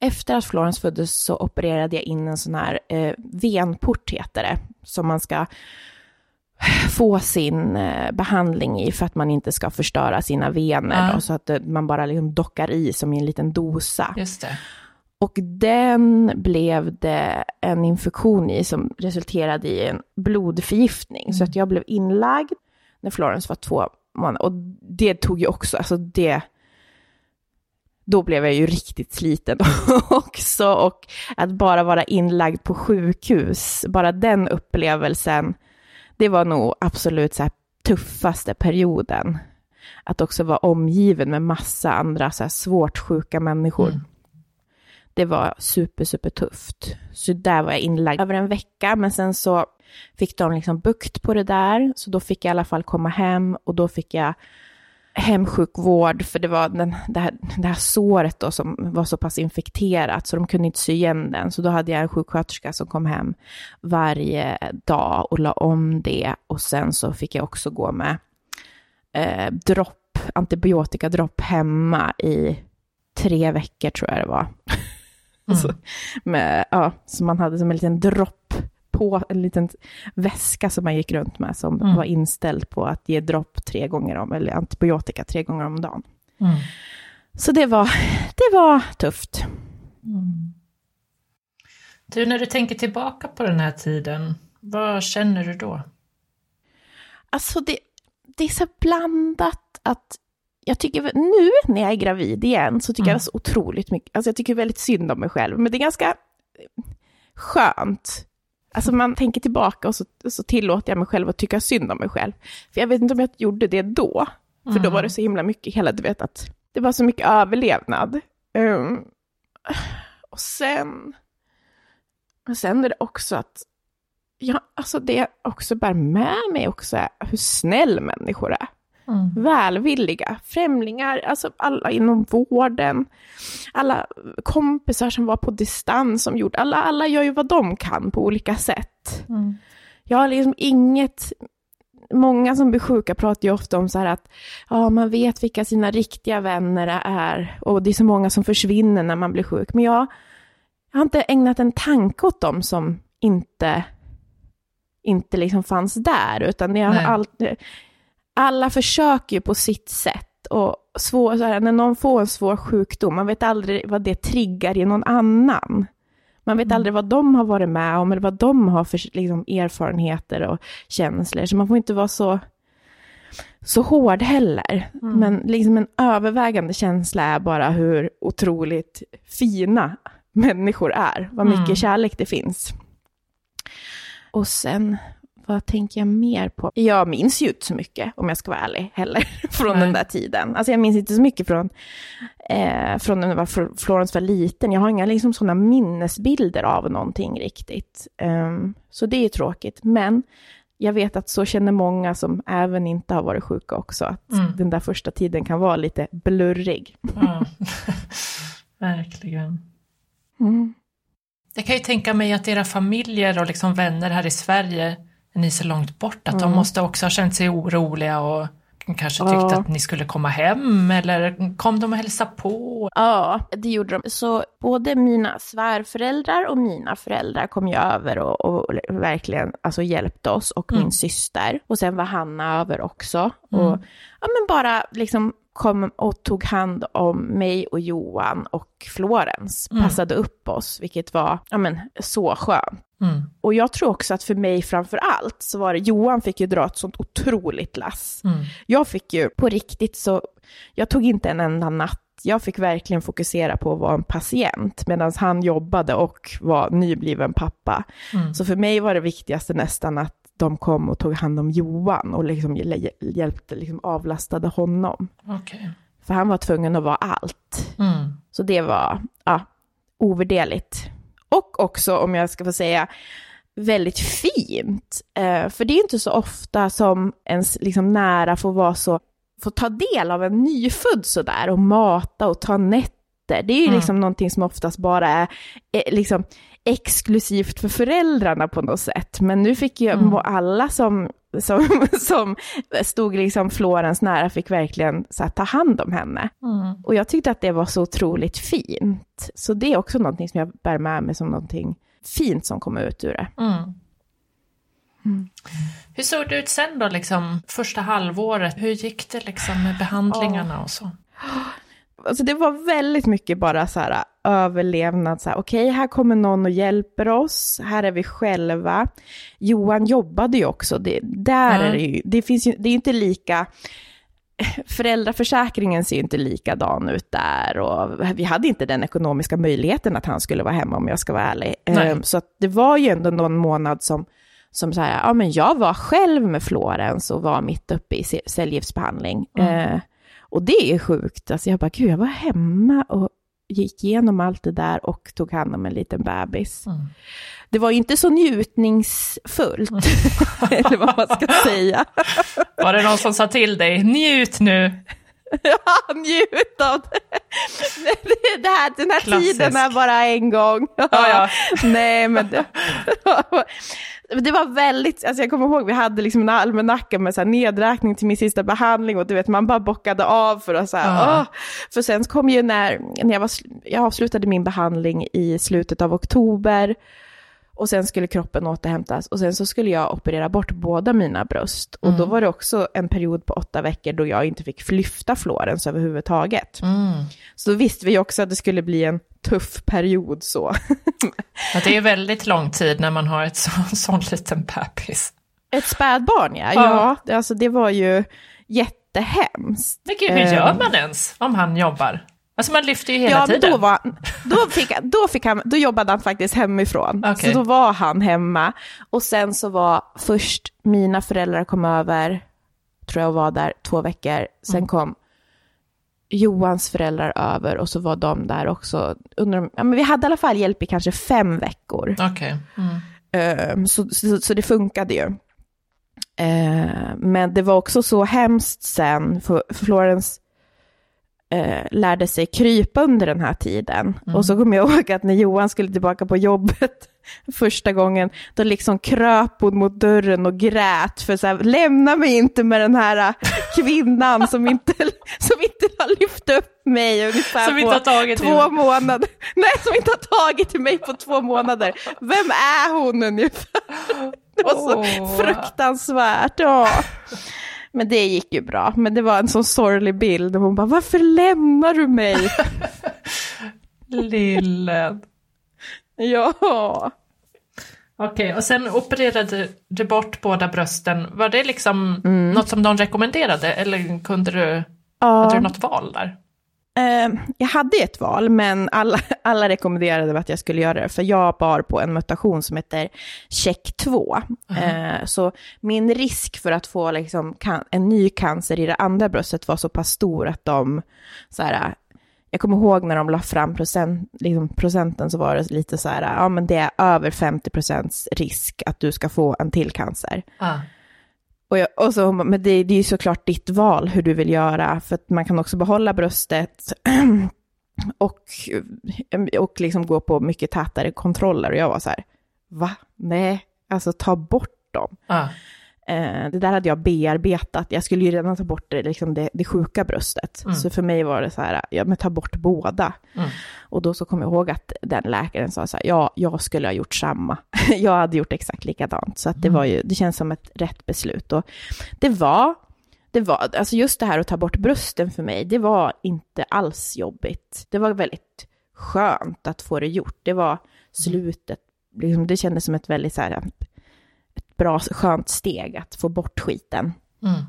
efter att Florens föddes så opererade jag in en sån här eh, venport heter det, som man ska få sin eh, behandling i för att man inte ska förstöra sina vener. Ja. Då, så att eh, man bara liksom dockar i som i en liten dosa. Just det. Och den blev det en infektion i som resulterade i en blodförgiftning. Mm. Så att jag blev inlagd när Florence var två månader. Och det tog ju också, alltså det, då blev jag ju riktigt sliten också. Och att bara vara inlagd på sjukhus, bara den upplevelsen, det var nog absolut så tuffaste perioden. Att också vara omgiven med massa andra så svårt sjuka människor. Mm det var super, super tufft. Så där var jag inlagd över en vecka, men sen så fick de liksom bukt på det där, så då fick jag i alla fall komma hem och då fick jag hemsjukvård, för det var den, det, här, det här såret då som var så pass infekterat, så de kunde inte sy igen den. Så då hade jag en sjuksköterska som kom hem varje dag och la om det. Och sen så fick jag också gå med eh, dropp, antibiotikadropp hemma i tre veckor tror jag det var. Mm. Så, med, ja, så man hade som en liten dropp på, en liten väska som man gick runt med som mm. var inställd på att ge dropp tre gånger om, eller antibiotika tre gånger om dagen. Mm. Så det var, det var tufft. Mm. Du, när du tänker tillbaka på den här tiden, vad känner du då? Alltså det, det är så blandat att jag tycker nu när jag är gravid igen så tycker mm. jag så otroligt mycket, alltså jag tycker väldigt synd om mig själv, men det är ganska eh, skönt. Alltså man tänker tillbaka och så, så tillåter jag mig själv att tycka synd om mig själv. För jag vet inte om jag gjorde det då, för mm. då var det så himla mycket, hela, du vet att det var så mycket överlevnad. Um, och sen, och sen är det också att ja, alltså det jag också bär med mig också är hur snäll människor är. Mm. Välvilliga, främlingar, alltså alla inom vården, alla kompisar som var på distans som gjorde, alla, alla gör ju vad de kan på olika sätt. Mm. Jag har liksom inget, många som blir sjuka pratar ju ofta om så här att ja, man vet vilka sina riktiga vänner är och det är så många som försvinner när man blir sjuk. Men jag, jag har inte ägnat en tanke åt dem som inte, inte liksom fanns där, utan jag har alltid, alla försöker ju på sitt sätt. Och svår, så här, när någon får en svår sjukdom, man vet aldrig vad det triggar i någon annan. Man vet aldrig vad de har varit med om eller vad de har för liksom, erfarenheter och känslor. Så man får inte vara så, så hård heller. Men liksom en övervägande känsla är bara hur otroligt fina människor är. Vad mycket Mm. kärlek det finns. Och sen, vad tänker jag mer på? Jag minns ju inte så mycket, om jag ska vara ärlig, heller, från Nej. den där tiden. Alltså jag minns inte så mycket från, eh, från när var Florence var liten. Jag har inga liksom sådana minnesbilder av någonting riktigt. Ehm, så det är tråkigt. Men jag vet att så känner många som även inte har varit sjuka också. Att Mm. den där första tiden kan vara lite blurrig. Ja. Verkligen. Mm. Jag kan ju tänka mig att era familjer och liksom vänner här i Sverige, ni är så långt bort, att de Mm. måste också ha känt sig oroliga och kanske tyckte Ja. att ni skulle komma hem eller kom de och hälsa på? Ja, det gjorde de. Så både mina svärföräldrar och mina föräldrar kom ju över och, och verkligen alltså, hjälpte oss och Mm. min syster. Och sen var Hanna över också. Mm. Och ja, men bara liksom kom och tog hand om mig och Johan och Florens. Mm. Passade upp oss, vilket var ja, men, så skönt. Mm. Och jag tror också att för mig framför allt så var det, Johan fick ju dra ett sånt otroligt lass. Mm. Jag fick ju på riktigt så, jag tog inte en enda natt. Jag fick verkligen fokusera på att vara en patient medan han jobbade och var nybliven pappa. Mm. Så för mig var det viktigaste nästan att de kom och tog hand om Johan och liksom hjäl- hjälpte, liksom avlastade honom. Okej. För han var tvungen att vara allt. Mm. Så det var ja, ovärderligt. Och också, om jag ska få säga, väldigt fint. Eh, för det är inte så ofta som ens liksom, nära får vara så, får ta del av en nyfödd sådär och mata och ta nätter. Det är ju Mm. liksom någonting som oftast bara är eh, liksom, exklusivt för föräldrarna på något sätt. Men nu fick ju Mm. alla som, som, som stod liksom Florens nära fick verkligen så här, ta hand om henne. Mm. Och jag tyckte att det var så otroligt fint. Så det är också någonting som jag bär med mig som någonting fint som kom ut ur det. Mm. Mm. Hur såg det ut sen då, liksom första halvåret? Hur gick det liksom med behandlingarna och så? Alltså det var väldigt mycket bara så här överlevnad, så här, okej, här kommer någon och hjälper oss, här är vi själva. Johan jobbade ju också, det, där Mm. är det ju, det finns ju, det är inte lika, föräldraförsäkringen ser ju inte likadan ut där och vi hade inte den ekonomiska möjligheten att han skulle vara hemma om jag ska vara ärlig. Nej. Ehm, Så det var ju ändå någon månad som, som så här, ja men jag var själv med Florens och var mitt uppe i ce- cellgiftsbehandling. Mm. Och det är sjukt, alltså jag bara, gud jag var hemma och gick igenom allt det där och tog hand om en liten bebis. Mm. Det var ju inte så njutningsfullt, eller vad man ska säga. Var det någon som sa till dig, njut nu? Ja, njut av det. det här, den här Klassisk. tiden är bara en gång. Ja, ja. Nej, men det, det var väldigt, alltså jag kommer ihåg, vi hade liksom en almanacka med så här nedräkning till min sista behandling och du vet, man bara bockade av för att så här, Ja. åh. För sen kom ju när, när jag, var, jag avslutade min behandling i slutet av oktober och sen skulle kroppen återhämtas och sen så skulle jag operera bort båda mina bröst. Och då Mm. var det också en period på åtta veckor då jag inte fick lyfta Florens överhuvudtaget. Mm. Så visste vi också att det skulle bli en tuff period så. Ja, det är väldigt lång tid när man har ett så, sån liten bebis. Ett spädbarn ja, Ja. ja, alltså det var ju jättehemskt. Men gud, hur gör Ehm. man ens om han jobbar? Alltså man lyfter ju hela Ja, tiden. då, var, då, fick, då, fick han, då jobbade han faktiskt hemifrån. Okej. Så då var han hemma. Och sen så var först mina föräldrar kom över, tror jag var där två veckor. Sen Mm. kom Johans föräldrar över och så var de där också. Under, de- ja, men vi hade i alla fall hjälp i kanske fem veckor. Okej. Mm. Eh, så, så, så, det funkade ju. Eh, men det var också så hemskt sen, för Florence eh, lärde sig krypa under den här tiden. Mm. Och så kommer jag ihåg att när Johan skulle tillbaka på jobbet första gången, då liksom kröp hon mot dörren och grät för så här, lämna mig inte med den här äh, kvinnan som inte, som inte har lyft upp mig ungefär som på tagit två månader. Nej, som inte har tagit mig på två månader. Vem är hon ungefär? Det var så oh. fruktansvärt. Ja. Men det gick ju bra. Men det var en sån sorglig bild. Och hon bara, varför lämnar du mig? Lillen. Ja. Okej, okay, och sen opererade du bort båda brösten. Var det liksom mm. något som de rekommenderade eller kunde du, ja. hade du något val där? Uh, jag hade ett val, men alla, alla rekommenderade att jag skulle göra det, för jag bar på en mutation som heter check 2. Uh, uh, så min risk för att få liksom, kan, en ny cancer i det andra bröstet var så pass stor att de så här, jag kommer ihåg när de la fram procent, liksom procenten så var det lite så här, ja men det är över 50 procents risk att du ska få en till cancer. Ah. Och, jag, och så, men det, det är ju såklart ditt val hur du vill göra, för att man kan också behålla bröstet och, och liksom gå på mycket tätare kontroller. Och jag var så här, va? Nej, alltså ta bort dem. Ah. Eh, det där hade jag bearbetat. Jag skulle ju redan ta bort det, liksom det, det sjuka bröstet. Mm. Så för mig var det så här, ja men ta bort båda. Mm. Och då så kom jag ihåg att den läkaren sa så här, ja, jag skulle ha gjort samma. jag hade gjort exakt likadant. Så att det mm. var ju, det känns som ett rätt beslut. Och det var, det var, alltså just det här att ta bort brösten för mig, det var inte alls jobbigt. Det var väldigt skönt att få det gjort. Det var slutet, liksom, det kändes som ett väldigt så här, bra, skönt steg att få bort skiten. Mm.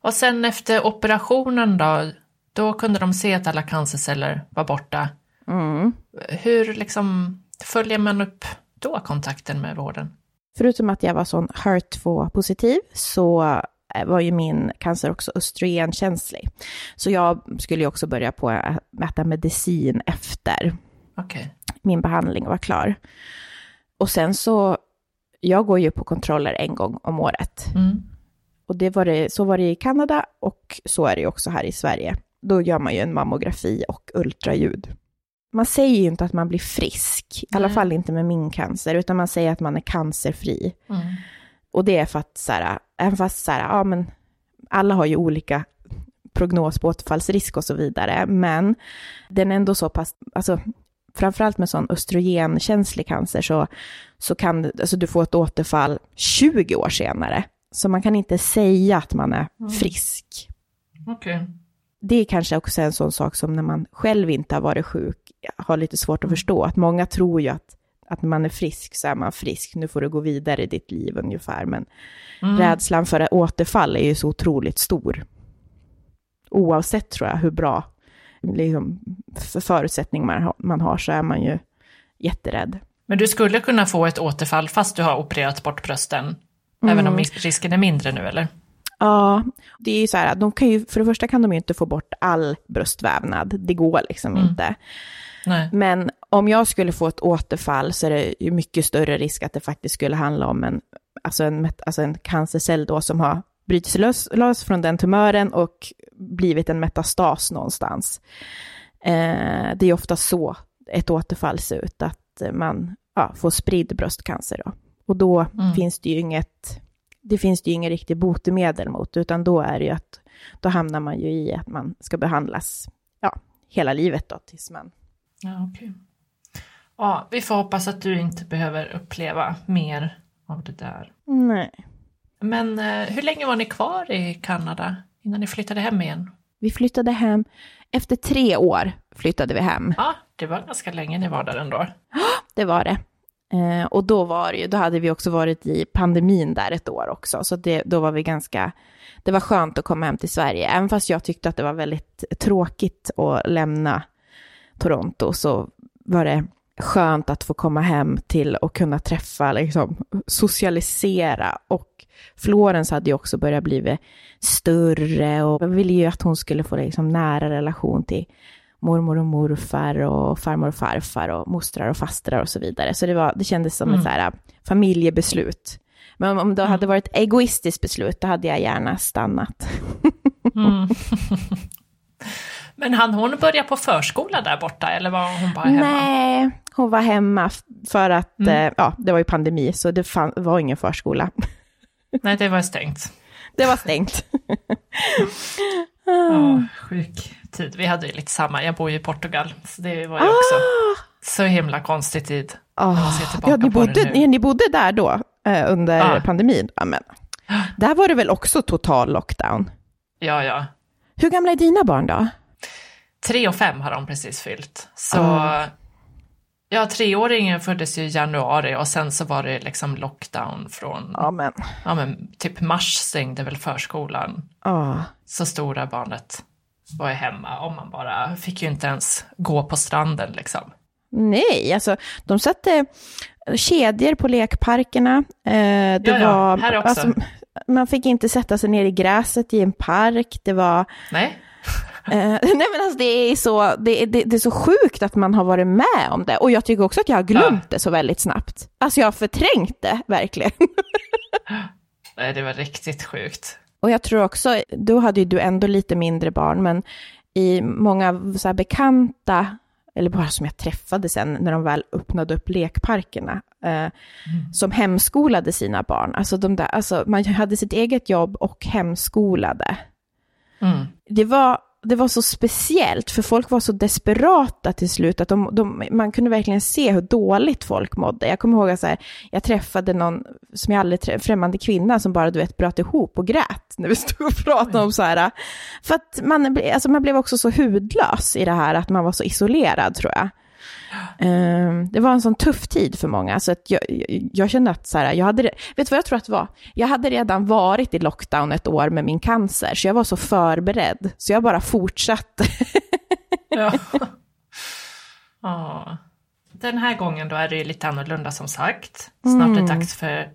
Och sen efter operationen då, då kunde de se att alla cancerceller var borta. Mm. Hur liksom följer man upp då kontakten med vården? Förutom att jag var sån HER2-positiv så eh, var ju min cancer också östrogenkänslig. Så jag skulle ju också börja på att äta medicin efter okay. min behandling var klar. Och sen så jag går ju på kontroller en gång om året. Mm. Och det var det, så var det i Kanada och så är det också här i Sverige. Då gör man ju en mammografi och ultraljud. Man säger ju inte att man blir frisk, i alla fall inte med min cancer, utan man säger att man är cancerfri. Mm. Och det är för att, så här, även fast så här, ja men alla har ju olika prognos på återfallsrisk och så vidare, men den är ändå så pass, alltså framförallt med sån östrogenkänslig cancer så, så kan alltså du få ett återfall 20 år senare. Så man kan inte säga att man är mm. frisk. Okay. Det är kanske också en sån sak som när man själv inte har varit sjuk har lite svårt att mm. förstå. Att många tror ju att, att man är frisk så är man frisk, nu får du gå vidare i ditt liv ungefär. Men mm. rädslan för återfall är ju så otroligt stor. Oavsett tror jag hur bra liksom, för förutsättning man, man har så är man ju jätterädd. Men du skulle kunna få ett återfall fast du har opererat bort brösten? Mm. Även om risken är mindre nu eller? Ja, det är ju så här, de kan ju, för det första kan de ju inte få bort all bröstvävnad, det går liksom mm. inte. Nej. Men om jag skulle få ett återfall så är det ju mycket större risk att det faktiskt skulle handla om en, alltså en, alltså en cancercell då som har brutit sig lös, lös från den tumören och blivit en metastas någonstans. Eh, det är ofta så ett återfall ser ut, att man ja, får spridd bröstcancer. Då. Och då mm. finns det ju inget, det finns det ju inget riktigt botemedel mot, utan då är det ju att då hamnar man ju i att man ska behandlas ja, hela livet då, tills man... Ja, okay. ja, vi får hoppas att du inte behöver uppleva mer av det där. Nej. Men eh, hur länge var ni kvar i Kanada innan ni flyttade hem igen? Vi flyttade hem, efter tre år flyttade vi hem. Ja, det var ganska länge ni var där ändå. Det var det. Eh, och då var det ju, då hade vi också varit i pandemin där ett år också, så det, då var vi ganska, det var skönt att komma hem till Sverige, även fast jag tyckte att det var väldigt tråkigt att lämna Toronto, så var det skönt att få komma hem till och kunna träffa, liksom, socialisera. Och Florence hade ju också börjat bli större och jag ville ju att hon skulle få liksom nära relation till mormor och morfar och farmor och farfar och mostrar och fastrar och så vidare. Så det, var, det kändes som Mm. ett så här, familjebeslut. Men om, det hade varit ett egoistiskt beslut, då hade jag gärna stannat. Mm. Men hann hon börja på förskola där borta eller var hon bara hemma? Nej, hon var hemma för att, Mm. eh, ja, det var ju pandemi, så det fann, var ingen förskola. Nej, det var stängt. Det var stängt. Ja, sjuk tid. Vi hade ju lite samma, jag bor ju i Portugal, så det var ju också så himla konstig tid. Oh, ja, ni, bodde, nu. ni bodde där då, eh, under Ja. pandemin? Ja, men. Där var det väl också total lockdown? Ja, ja. Hur gamla är dina barn då? Tre och fem har de precis fyllt. Så Ah. ja, treåringen föddes ju i januari och sen så var det liksom lockdown från, ja, Ja, men. typ mars stängde väl förskolan. Ja. Så stora barnet var ju hemma och man bara fick ju inte ens gå på stranden liksom. Nej, alltså de satte kedjor på lekparkerna. Eh, det Ja, ja, var, här också. Alltså, man fick inte sätta sig ner i gräset i en park. Det var... Nej, nej men alltså det är, så, det, är- det, det är så sjukt att man har varit med om det. Och jag tycker också att jag har glömt Ja. det så väldigt snabbt. Alltså jag har förträngt det, verkligen. Nej det var riktigt sjukt. Och jag tror också, då hade ju du ändå lite mindre barn, men i många så bekanta, eller bara som jag träffade sen när de väl öppnade upp lekparkerna, eh, som hemskolade sina barn. Alltså, de där, alltså man hade sitt eget jobb och hemskolade. Mm. Det var, det var så speciellt, för folk var så desperata till slut, att de, de, man kunde verkligen se hur dåligt folk mådde. Jag kommer ihåg att så här, jag träffade någon som jag aldrig träffade, främmande kvinna som bara du vet, bröt ihop och grät när vi stod och pratade om så här. För att man, alltså man blev också så hudlös i det här, att man var så isolerad tror jag. Ehm, det var en sån tuff tid för många, så att jag, jag, kände att så här, jag hade, vet du vad jag tror att det var? Jag hade redan varit i lockdown ett år med min cancer, så jag var så förberedd, så jag bara fortsatte. Ja. Ja. Den här gången då är det ju lite annorlunda som sagt. Snart är det dags för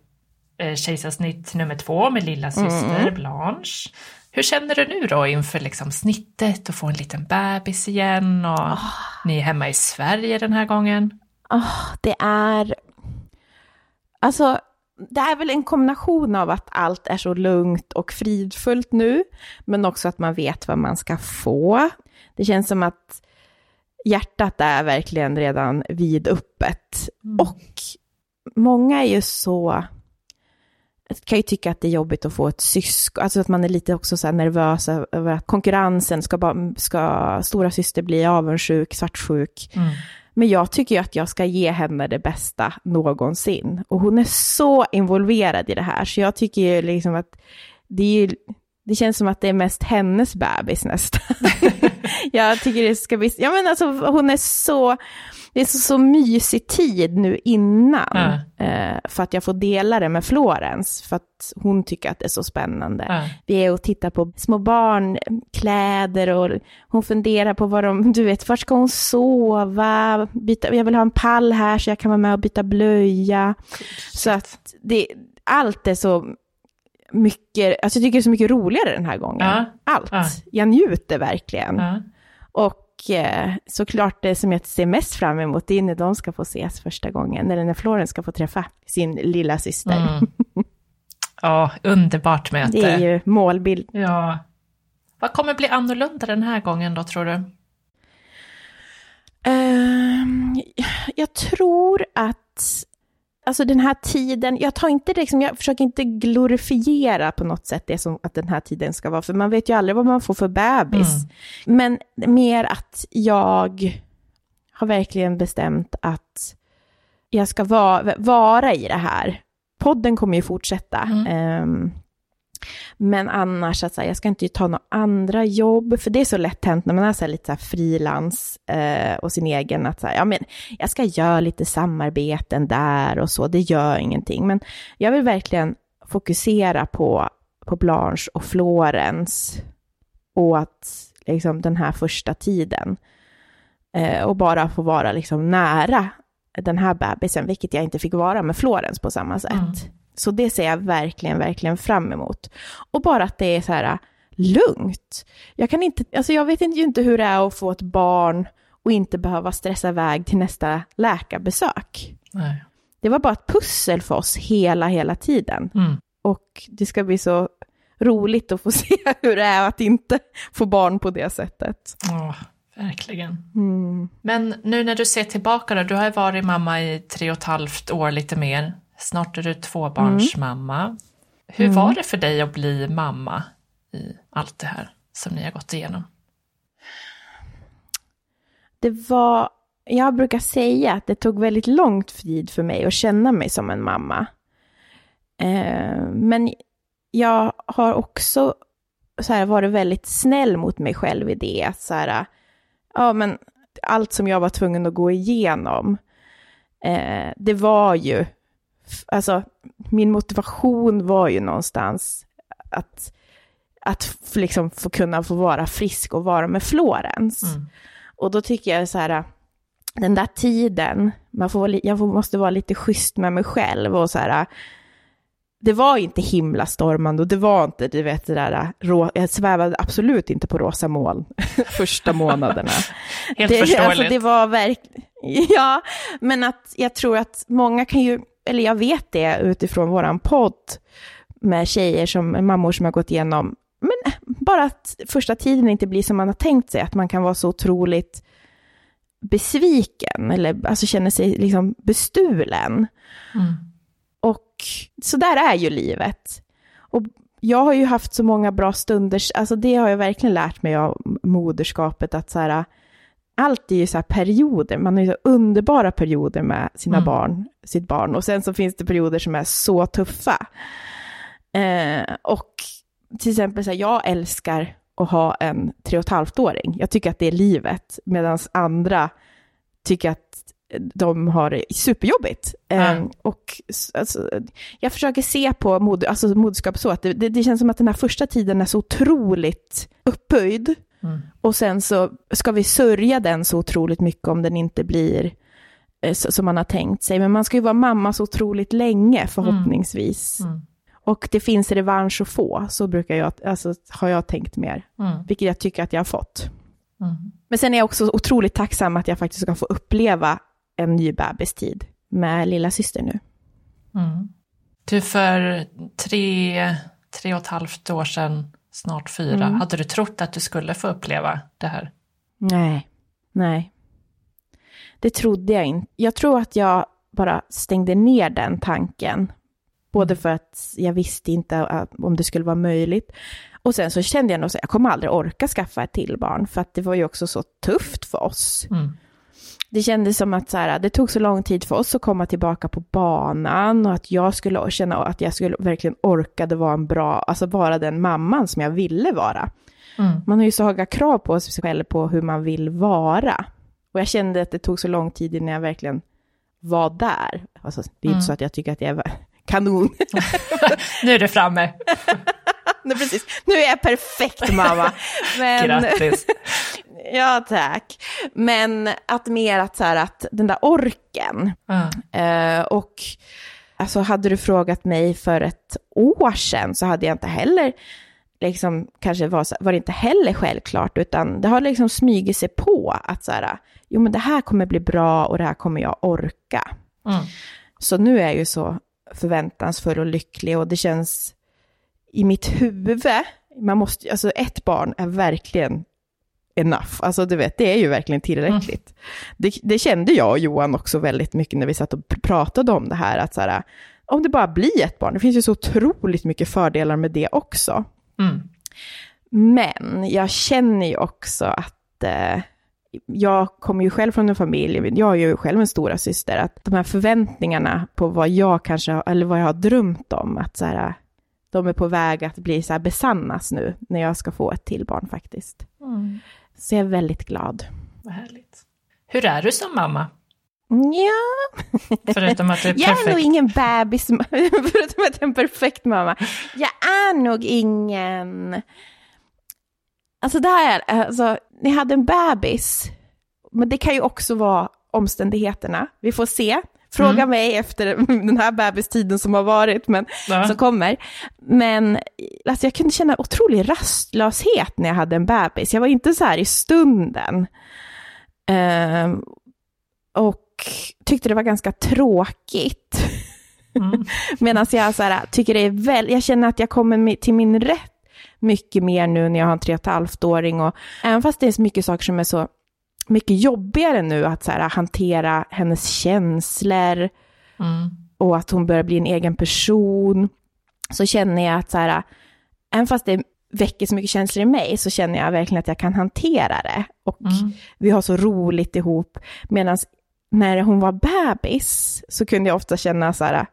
eh, kejsarsnitt nummer två med lilla syster Blanche. Hur känner du nu då inför liksom snittet och få en liten bebis igen och ni är hemma i Sverige den här gången? det är, alltså, det är väl en kombination av att allt är så lugnt och fridfullt nu, men också att man vet vad man ska få. Det känns som att hjärtat är verkligen redan vidöppet. Och många är ju så, jag kan ju tycka att det är jobbigt att få ett syskon, alltså att man är lite också så här nervös över att konkurrensen ska, bara, ska stora syster bli avundsjuk, svartsjuk. Men jag tycker ju att jag ska ge henne det bästa någonsin. Och hon är så involverad i det här, så jag tycker ju liksom att det, är ju, det känns som att det är mest hennes bebis nästan. jag tycker det ska bli, ja men alltså hon är så, det är så, så mysig tid nu innan. Eh, för att jag får dela det med Florens, för att hon tycker att det är så spännande. Ja. Vi är och tittar på små barnkläder och hon funderar på vad de, du vet, var ska hon sova? Byta, jag vill ha en pall här så jag kan vara med och byta blöja. Så att det, allt är så mycket, alltså jag tycker det är så mycket roligare den här gången. Ja. Allt. Ja. Jag njuter verkligen. Ja. Och eh, såklart det som jag ser mest fram emot, det är när de ska få ses första gången, eller när Florens ska få träffa sin lilla syster. Mm. Ja, underbart möte. Det är ju målbild. Ja. Vad kommer bli annorlunda den här gången då tror du? Ehm, jag tror att, alltså den här tiden, jag tar inte liksom, jag försöker inte glorifiera på något sätt det som att den här tiden ska vara, för man vet ju aldrig vad man får för bebis. Men mer att jag har verkligen bestämt att jag ska vara, vara i det här. Podden kommer ju fortsätta. Ehm, men annars, att så här, jag ska inte ta några andra jobb, för det är så lätt hänt när man är så här, lite så här frilans eh, och sin egen, att så här, ja, men jag ska göra lite samarbeten där och så, det gör ingenting. Men jag vill verkligen fokusera på, på Blanche och Florens och att liksom den här första tiden eh, och bara få vara liksom nära den här bebisen, vilket jag inte fick vara med Florens på samma sätt. Mm. Så det ser jag verkligen, verkligen fram emot. Och bara att det är så här lugnt. Jag kan inte, alltså jag vet ju inte hur det är att få ett barn och inte behöva stressa iväg till nästa läkarbesök. Nej. Det var bara ett pussel för oss hela, hela tiden. Mm. Och det ska bli så roligt att få se hur det är att inte få barn på det sättet. Åh, verkligen. Mm. Men nu när du ser tillbaka då, du har ju varit mamma i tre och ett halvt år lite mer. Snart är du tvåbarnsmamma. Hur Mm. var det för dig att bli mamma i allt det här som ni har gått igenom? Det var, jag brukar säga att det tog väldigt lång tid för mig att känna mig som en mamma. Eh, men jag har också så här, varit väldigt snäll mot mig själv i det. Att så här, ja, men allt som jag var tvungen att gå igenom, eh, det var ju, alltså min motivation var ju någonstans att, att liksom få kunna få vara frisk och vara med Florens. Mm. Och då tycker jag så här, den där tiden, man får, jag måste vara lite schysst med mig själv och så här, det var inte himla stormande och det var inte, du vet, det där, jag svävade absolut inte på rosa moln första månaderna. Helt det, förståeligt. Alltså, det var verkligen, ja, men att jag tror att många kan ju, eller jag vet det utifrån våran podd med tjejer som, mammor som har gått igenom, men bara att första tiden inte blir som man har tänkt sig, att man kan vara så otroligt besviken, eller alltså känner sig liksom bestulen. Mm. Och så där är ju livet. Och jag har ju haft så många bra stunder, alltså det har jag verkligen lärt mig av moderskapet, att så här, allt är ju så här perioder, man har ju så underbara perioder med sina Mm. barn, sitt barn, och sen så finns det perioder som är så tuffa. Eh, och till exempel, så här, jag älskar att ha en tre och ett halvt-åring, jag tycker att det är livet, medan andra tycker att de har det superjobbigt. Ja. Eh, och alltså, jag försöker se på mod, alltså, moderskap så att det, det, det känns som att den här första tiden är så otroligt upphöjd. Mm. Och sen så ska vi sörja den så otroligt mycket om den inte blir eh, så, som man har tänkt sig. Men man ska ju vara mamma så otroligt länge förhoppningsvis. Mm. Och det finns revansch att få, så brukar jag, alltså, har jag tänkt mer. Mm. Vilket jag tycker att jag har fått. Mm. Men sen är jag också otroligt tacksam att jag faktiskt ska få uppleva en ny bebistid med lilla syster nu. Mm. Du, för tre, tre och ett halvt år sedan, snart fyra, Mm. hade du trott att du skulle få uppleva det här? Nej, nej. Det trodde jag inte. Jag tror att jag bara stängde ner den tanken. Både för att jag visste inte om det skulle vara möjligt. Och sen så kände jag nog att jag kommer aldrig orka skaffa ett till barn. För att det var ju också så tufft för oss. Mm. Det kändes som att så här, det tog så lång tid för oss att komma tillbaka på banan. Och att jag skulle känna att jag skulle verkligen orkade vara en bra, alltså vara den mamman som jag ville vara. Mm. Man har ju så höga krav på sig själv på hur man vill vara. Och jag kände att det tog så lång tid innan jag verkligen var där. Alltså, det är Mm. inte så att jag tycker att jag är kanon. Nu är du framme. Nej, precis. Nu är jag perfekt mamma. Men, Grattis. ja, tack. Men att mer att, så här, att den där orken. Eh, och alltså, hade du frågat mig för ett år sedan så hade jag inte heller, liksom, kanske var, var det inte heller självklart, utan det har liksom smugit sig på att så här, jo men det här kommer bli bra och det här kommer jag orka. Mm. Så nu är jag ju så förväntansfull och lycklig och det känns i mitt huvud, man måste, alltså ett barn är verkligen enough, alltså du vet, det är ju verkligen tillräckligt. Det, det kände jag och Johan också väldigt mycket när vi satt och pr- pratade om det här, att så här, om det bara blir ett barn, det finns ju så otroligt mycket fördelar med det också. Mm. Men jag känner ju också att eh, jag kommer ju själv från en familj, jag är ju själv en stora syster, att de här förväntningarna på vad jag kanske, eller vad jag har drömt om, att så här, de är på väg att bli så här besannas nu, när jag ska få ett till barn faktiskt. Mm. Så jag är väldigt glad. Vad härligt. Hur är du som mamma? Ja, Förutom att du är jag är nog perfekt. ingen bebis, förutom att jag är en perfekt mamma. Jag är nog ingen... Alltså det här, alltså, ni hade en bebis, men det kan ju också vara omständigheterna. Vi får se. Fråga mm. mig efter den här bebistiden som har varit, men ja. som kommer. Men alltså, jag kunde känna otrolig rastlöshet när jag hade en bebis. Jag var inte så här i stunden. Uh, och tyckte det var ganska tråkigt. Mm. Medan jag så här, tycker det är väl, jag känner att jag kommer till min rätt mycket mer nu när jag har en tre och ett halvt åring och även fast det är så mycket saker som är så mycket jobbigare nu att så här, hantera hennes känslor mm. och att hon börjar bli en egen person, så känner jag att så här, även fast det väcker så mycket känslor i mig, så känner jag verkligen att jag kan hantera det. Och mm. vi har så roligt ihop. Medan när hon var bebis så kunde jag ofta känna så här,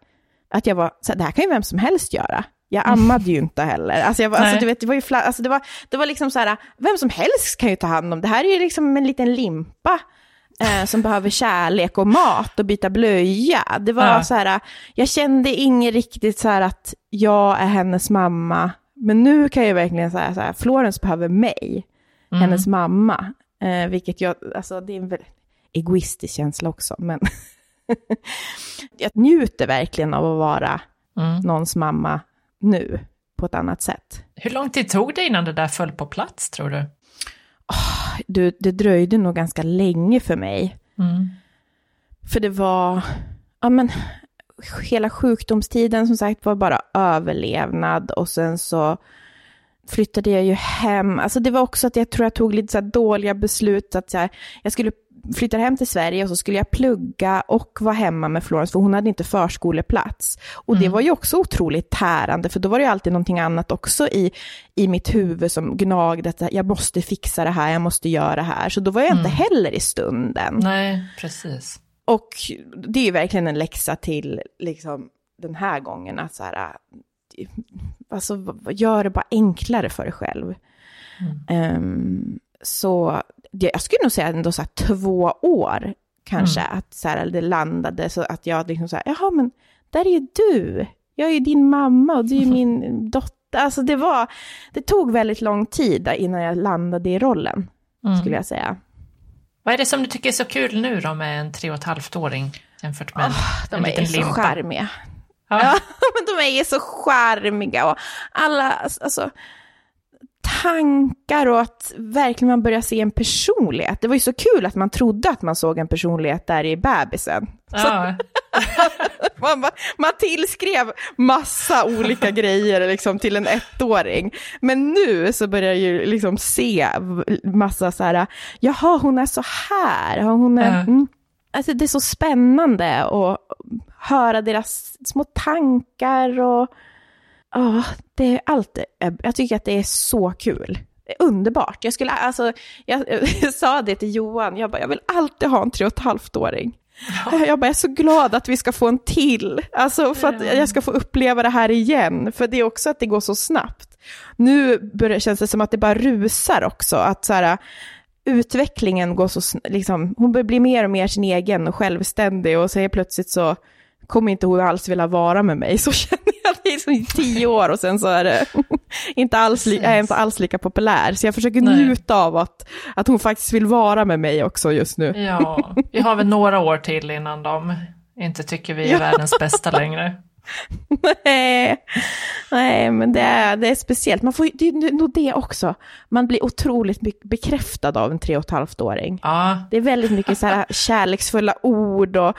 att jag var, så här, det här kan ju vem som helst göra. Jag mm. ammade ju inte heller. Alltså, jag alltså, du vet, det, var ju fla, alltså, det, var, det var liksom så här, vem som helst kan ju ta hand om det. här är ju liksom en liten limpa eh, som behöver kärlek och mat och byta blöja. Det var ja. så här, jag kände inget riktigt så här att jag är hennes mamma. Men nu kan jag verkligen säga så här, Florence behöver mig, mm. hennes mamma. Eh, vilket jag, alltså det är en väldigt egoistisk känsla också, men jag njuter verkligen av att vara mm. någons mamma nu på ett annat sätt. Hur lång tid tog det innan det där föll på plats, tror du? Oh, du det dröjde nog ganska länge för mig. Mm. För det var, ja men, hela sjukdomstiden som sagt var bara överlevnad och sen så flyttade jag ju hem. Alltså det var också att jag tror jag tog lite så dåliga beslut. Att jag, jag skulle flyttade hem till Sverige och så skulle jag plugga och vara hemma med Florence, för hon hade inte förskoleplats. Och mm. det var ju också otroligt tärande, för då var det ju alltid någonting annat också i, i mitt huvud som gnagde, att jag måste fixa det här, jag måste göra det här. Så då var jag mm. inte heller i stunden. Nej, precis. Och det är ju verkligen en läxa till liksom, den här gången, att så här, alltså, gör det bara enklare för dig själv. Mm. Um, så jag skulle nog säga ändå så två år kanske, mm. att så här, det landade så att jag liksom så här, jaha men där är ju du, jag är ju din mamma och du är ju min dotter. Alltså det var, det tog väldigt lång tid innan jag landade i rollen, mm. skulle jag säga. Vad är det som du tycker är så kul nu då med en tre och ett halvt-åring jämfört med oh, en, de liten limpa? De är så charmiga. Ja. ja. men de är så charmiga och alla, alltså, tankar och att verkligen man börjar se en personlighet. Det var ju så kul att man trodde att man såg en personlighet där i bebisen. Ja. man, man tillskrev massa olika grejer liksom till en ettåring. Men nu så börjar jag ju liksom se massa så här, jaha hon är så här, hon är, ja. mm. Alltså det är så spännande att höra deras små tankar och Ja, det är alltid, jag tycker att det är så kul. Det är underbart. Jag, skulle, alltså, jag, jag sa det till Johan, jag, bara, jag vill alltid ha en tre och ett halvt-åring. Ja. Jag bara, jag är så glad att vi ska få en till, alltså för att jag ska få uppleva det här igen, för det är också att det går så snabbt. Nu börjar, känns det som att det bara rusar också, att så här, utvecklingen går så, liksom, hon börjar bli mer och mer sin egen och självständig och så plötsligt så kommer inte hon alls vilja vara med mig, så känner det i tio år och sen så är det inte alls, är jag inte alls lika populär. Så jag försöker Nej. njuta av att, att hon faktiskt vill vara med mig också just nu. Ja, vi har väl några år till innan de inte tycker vi är ja. världens bästa längre. Nej, Nej men det är, det är speciellt. Man får, det är nog det också. Man blir otroligt bekräftad av en tre och ett halvt-åring. Ja. Det är väldigt mycket så här kärleksfulla ord och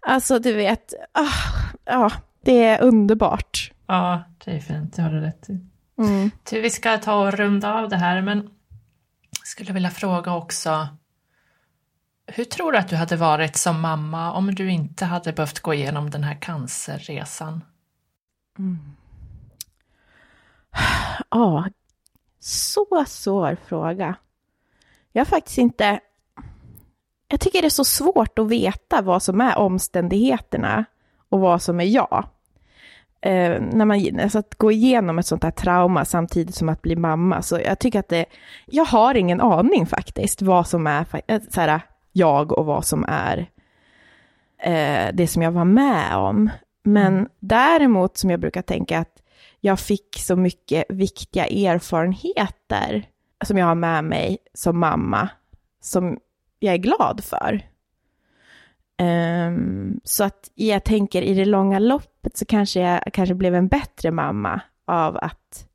Alltså du vet, ah, ja, det är underbart. Ja, det är fint, det har du rätt i. Mm. Vi ska ta och runda av det här, men jag skulle vilja fråga också, hur tror du att du hade varit som mamma om du inte hade behövt gå igenom den här cancerresan? Mm. Ja, så svår fråga. Jag har faktiskt inte jag tycker det är så svårt att veta vad som är omständigheterna och vad som är jag. Eh, när man, alltså att gå igenom ett sånt här trauma samtidigt som att bli mamma, så jag tycker att det, jag har ingen aning faktiskt vad som är eh, så här, jag och vad som är eh, det som jag var med om. Men mm. däremot som jag brukar tänka att jag fick så mycket viktiga erfarenheter som jag har med mig som mamma, som jag är glad för. Um, så att jag tänker i det långa loppet så kanske jag kanske blev en bättre mamma av att,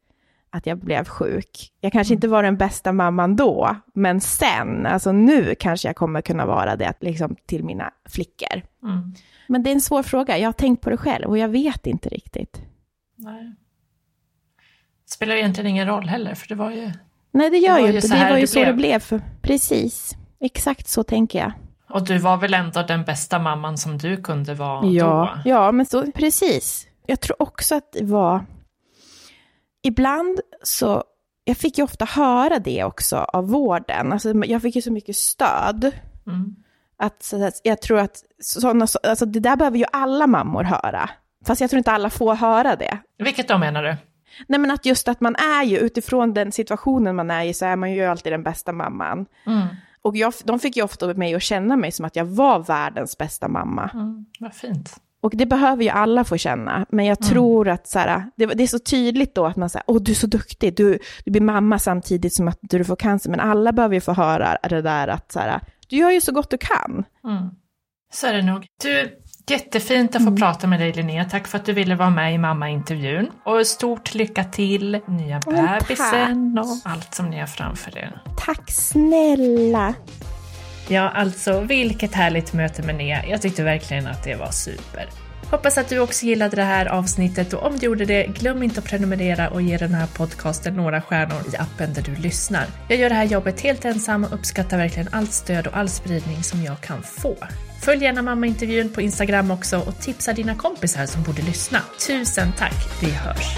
att jag blev sjuk. Jag kanske inte var den bästa mamman då, men sen, alltså nu kanske jag kommer kunna vara det liksom, till mina flickor. Mm. Men det är en svår fråga, jag har tänkt på det själv och jag vet inte riktigt. Nej. Det spelar egentligen ingen roll heller, för det var ju... Nej, det gör det ju inte. Det var ju så blev. det blev. Precis, exakt så tänker jag. Och du var väl ändå den bästa mamman som du kunde vara ja, då? Ja, men så, precis. Jag tror också att det var... Ibland så... Jag fick ju ofta höra det också av vården. Alltså, jag fick ju så mycket stöd. Mm. Att, så, jag tror att sådana, alltså, det där behöver ju alla mammor höra. Fast jag tror inte alla får höra det. Vilket då menar du? Nej men att just att man är ju, utifrån den situationen man är i, så är man ju alltid den bästa mamman. Mm. Och jag, de fick ju ofta mig att känna mig som att jag var världens bästa mamma. Mm, vad fint. Och det behöver ju alla få känna. Men jag mm. tror att så här, det, det, är så tydligt då att man säger, åh du är så duktig, du, du blir mamma samtidigt som att du får cancer. Men alla behöver ju få höra det där att så här, du gör ju så gott du kan. Mm. Så är det nog. Du, Jättefint att få mm. prata med dig Linnea. Tack för att du ville vara med i mammaintervjun. Och stort lycka till, nya bebisen och allt som ni har framför er. Tack snälla. Ja, alltså vilket härligt möte med Nea. Jag tyckte verkligen att det var super. Hoppas att du också gillade det här avsnittet och om du gjorde det, glöm inte att prenumerera och ge den här podcasten några stjärnor i appen där du lyssnar. Jag gör det här jobbet helt ensam och uppskattar verkligen allt stöd och all spridning som jag kan få. Följ gärna mammaintervjun på Instagram också och tipsa dina kompisar som borde lyssna. Tusen tack, vi hörs!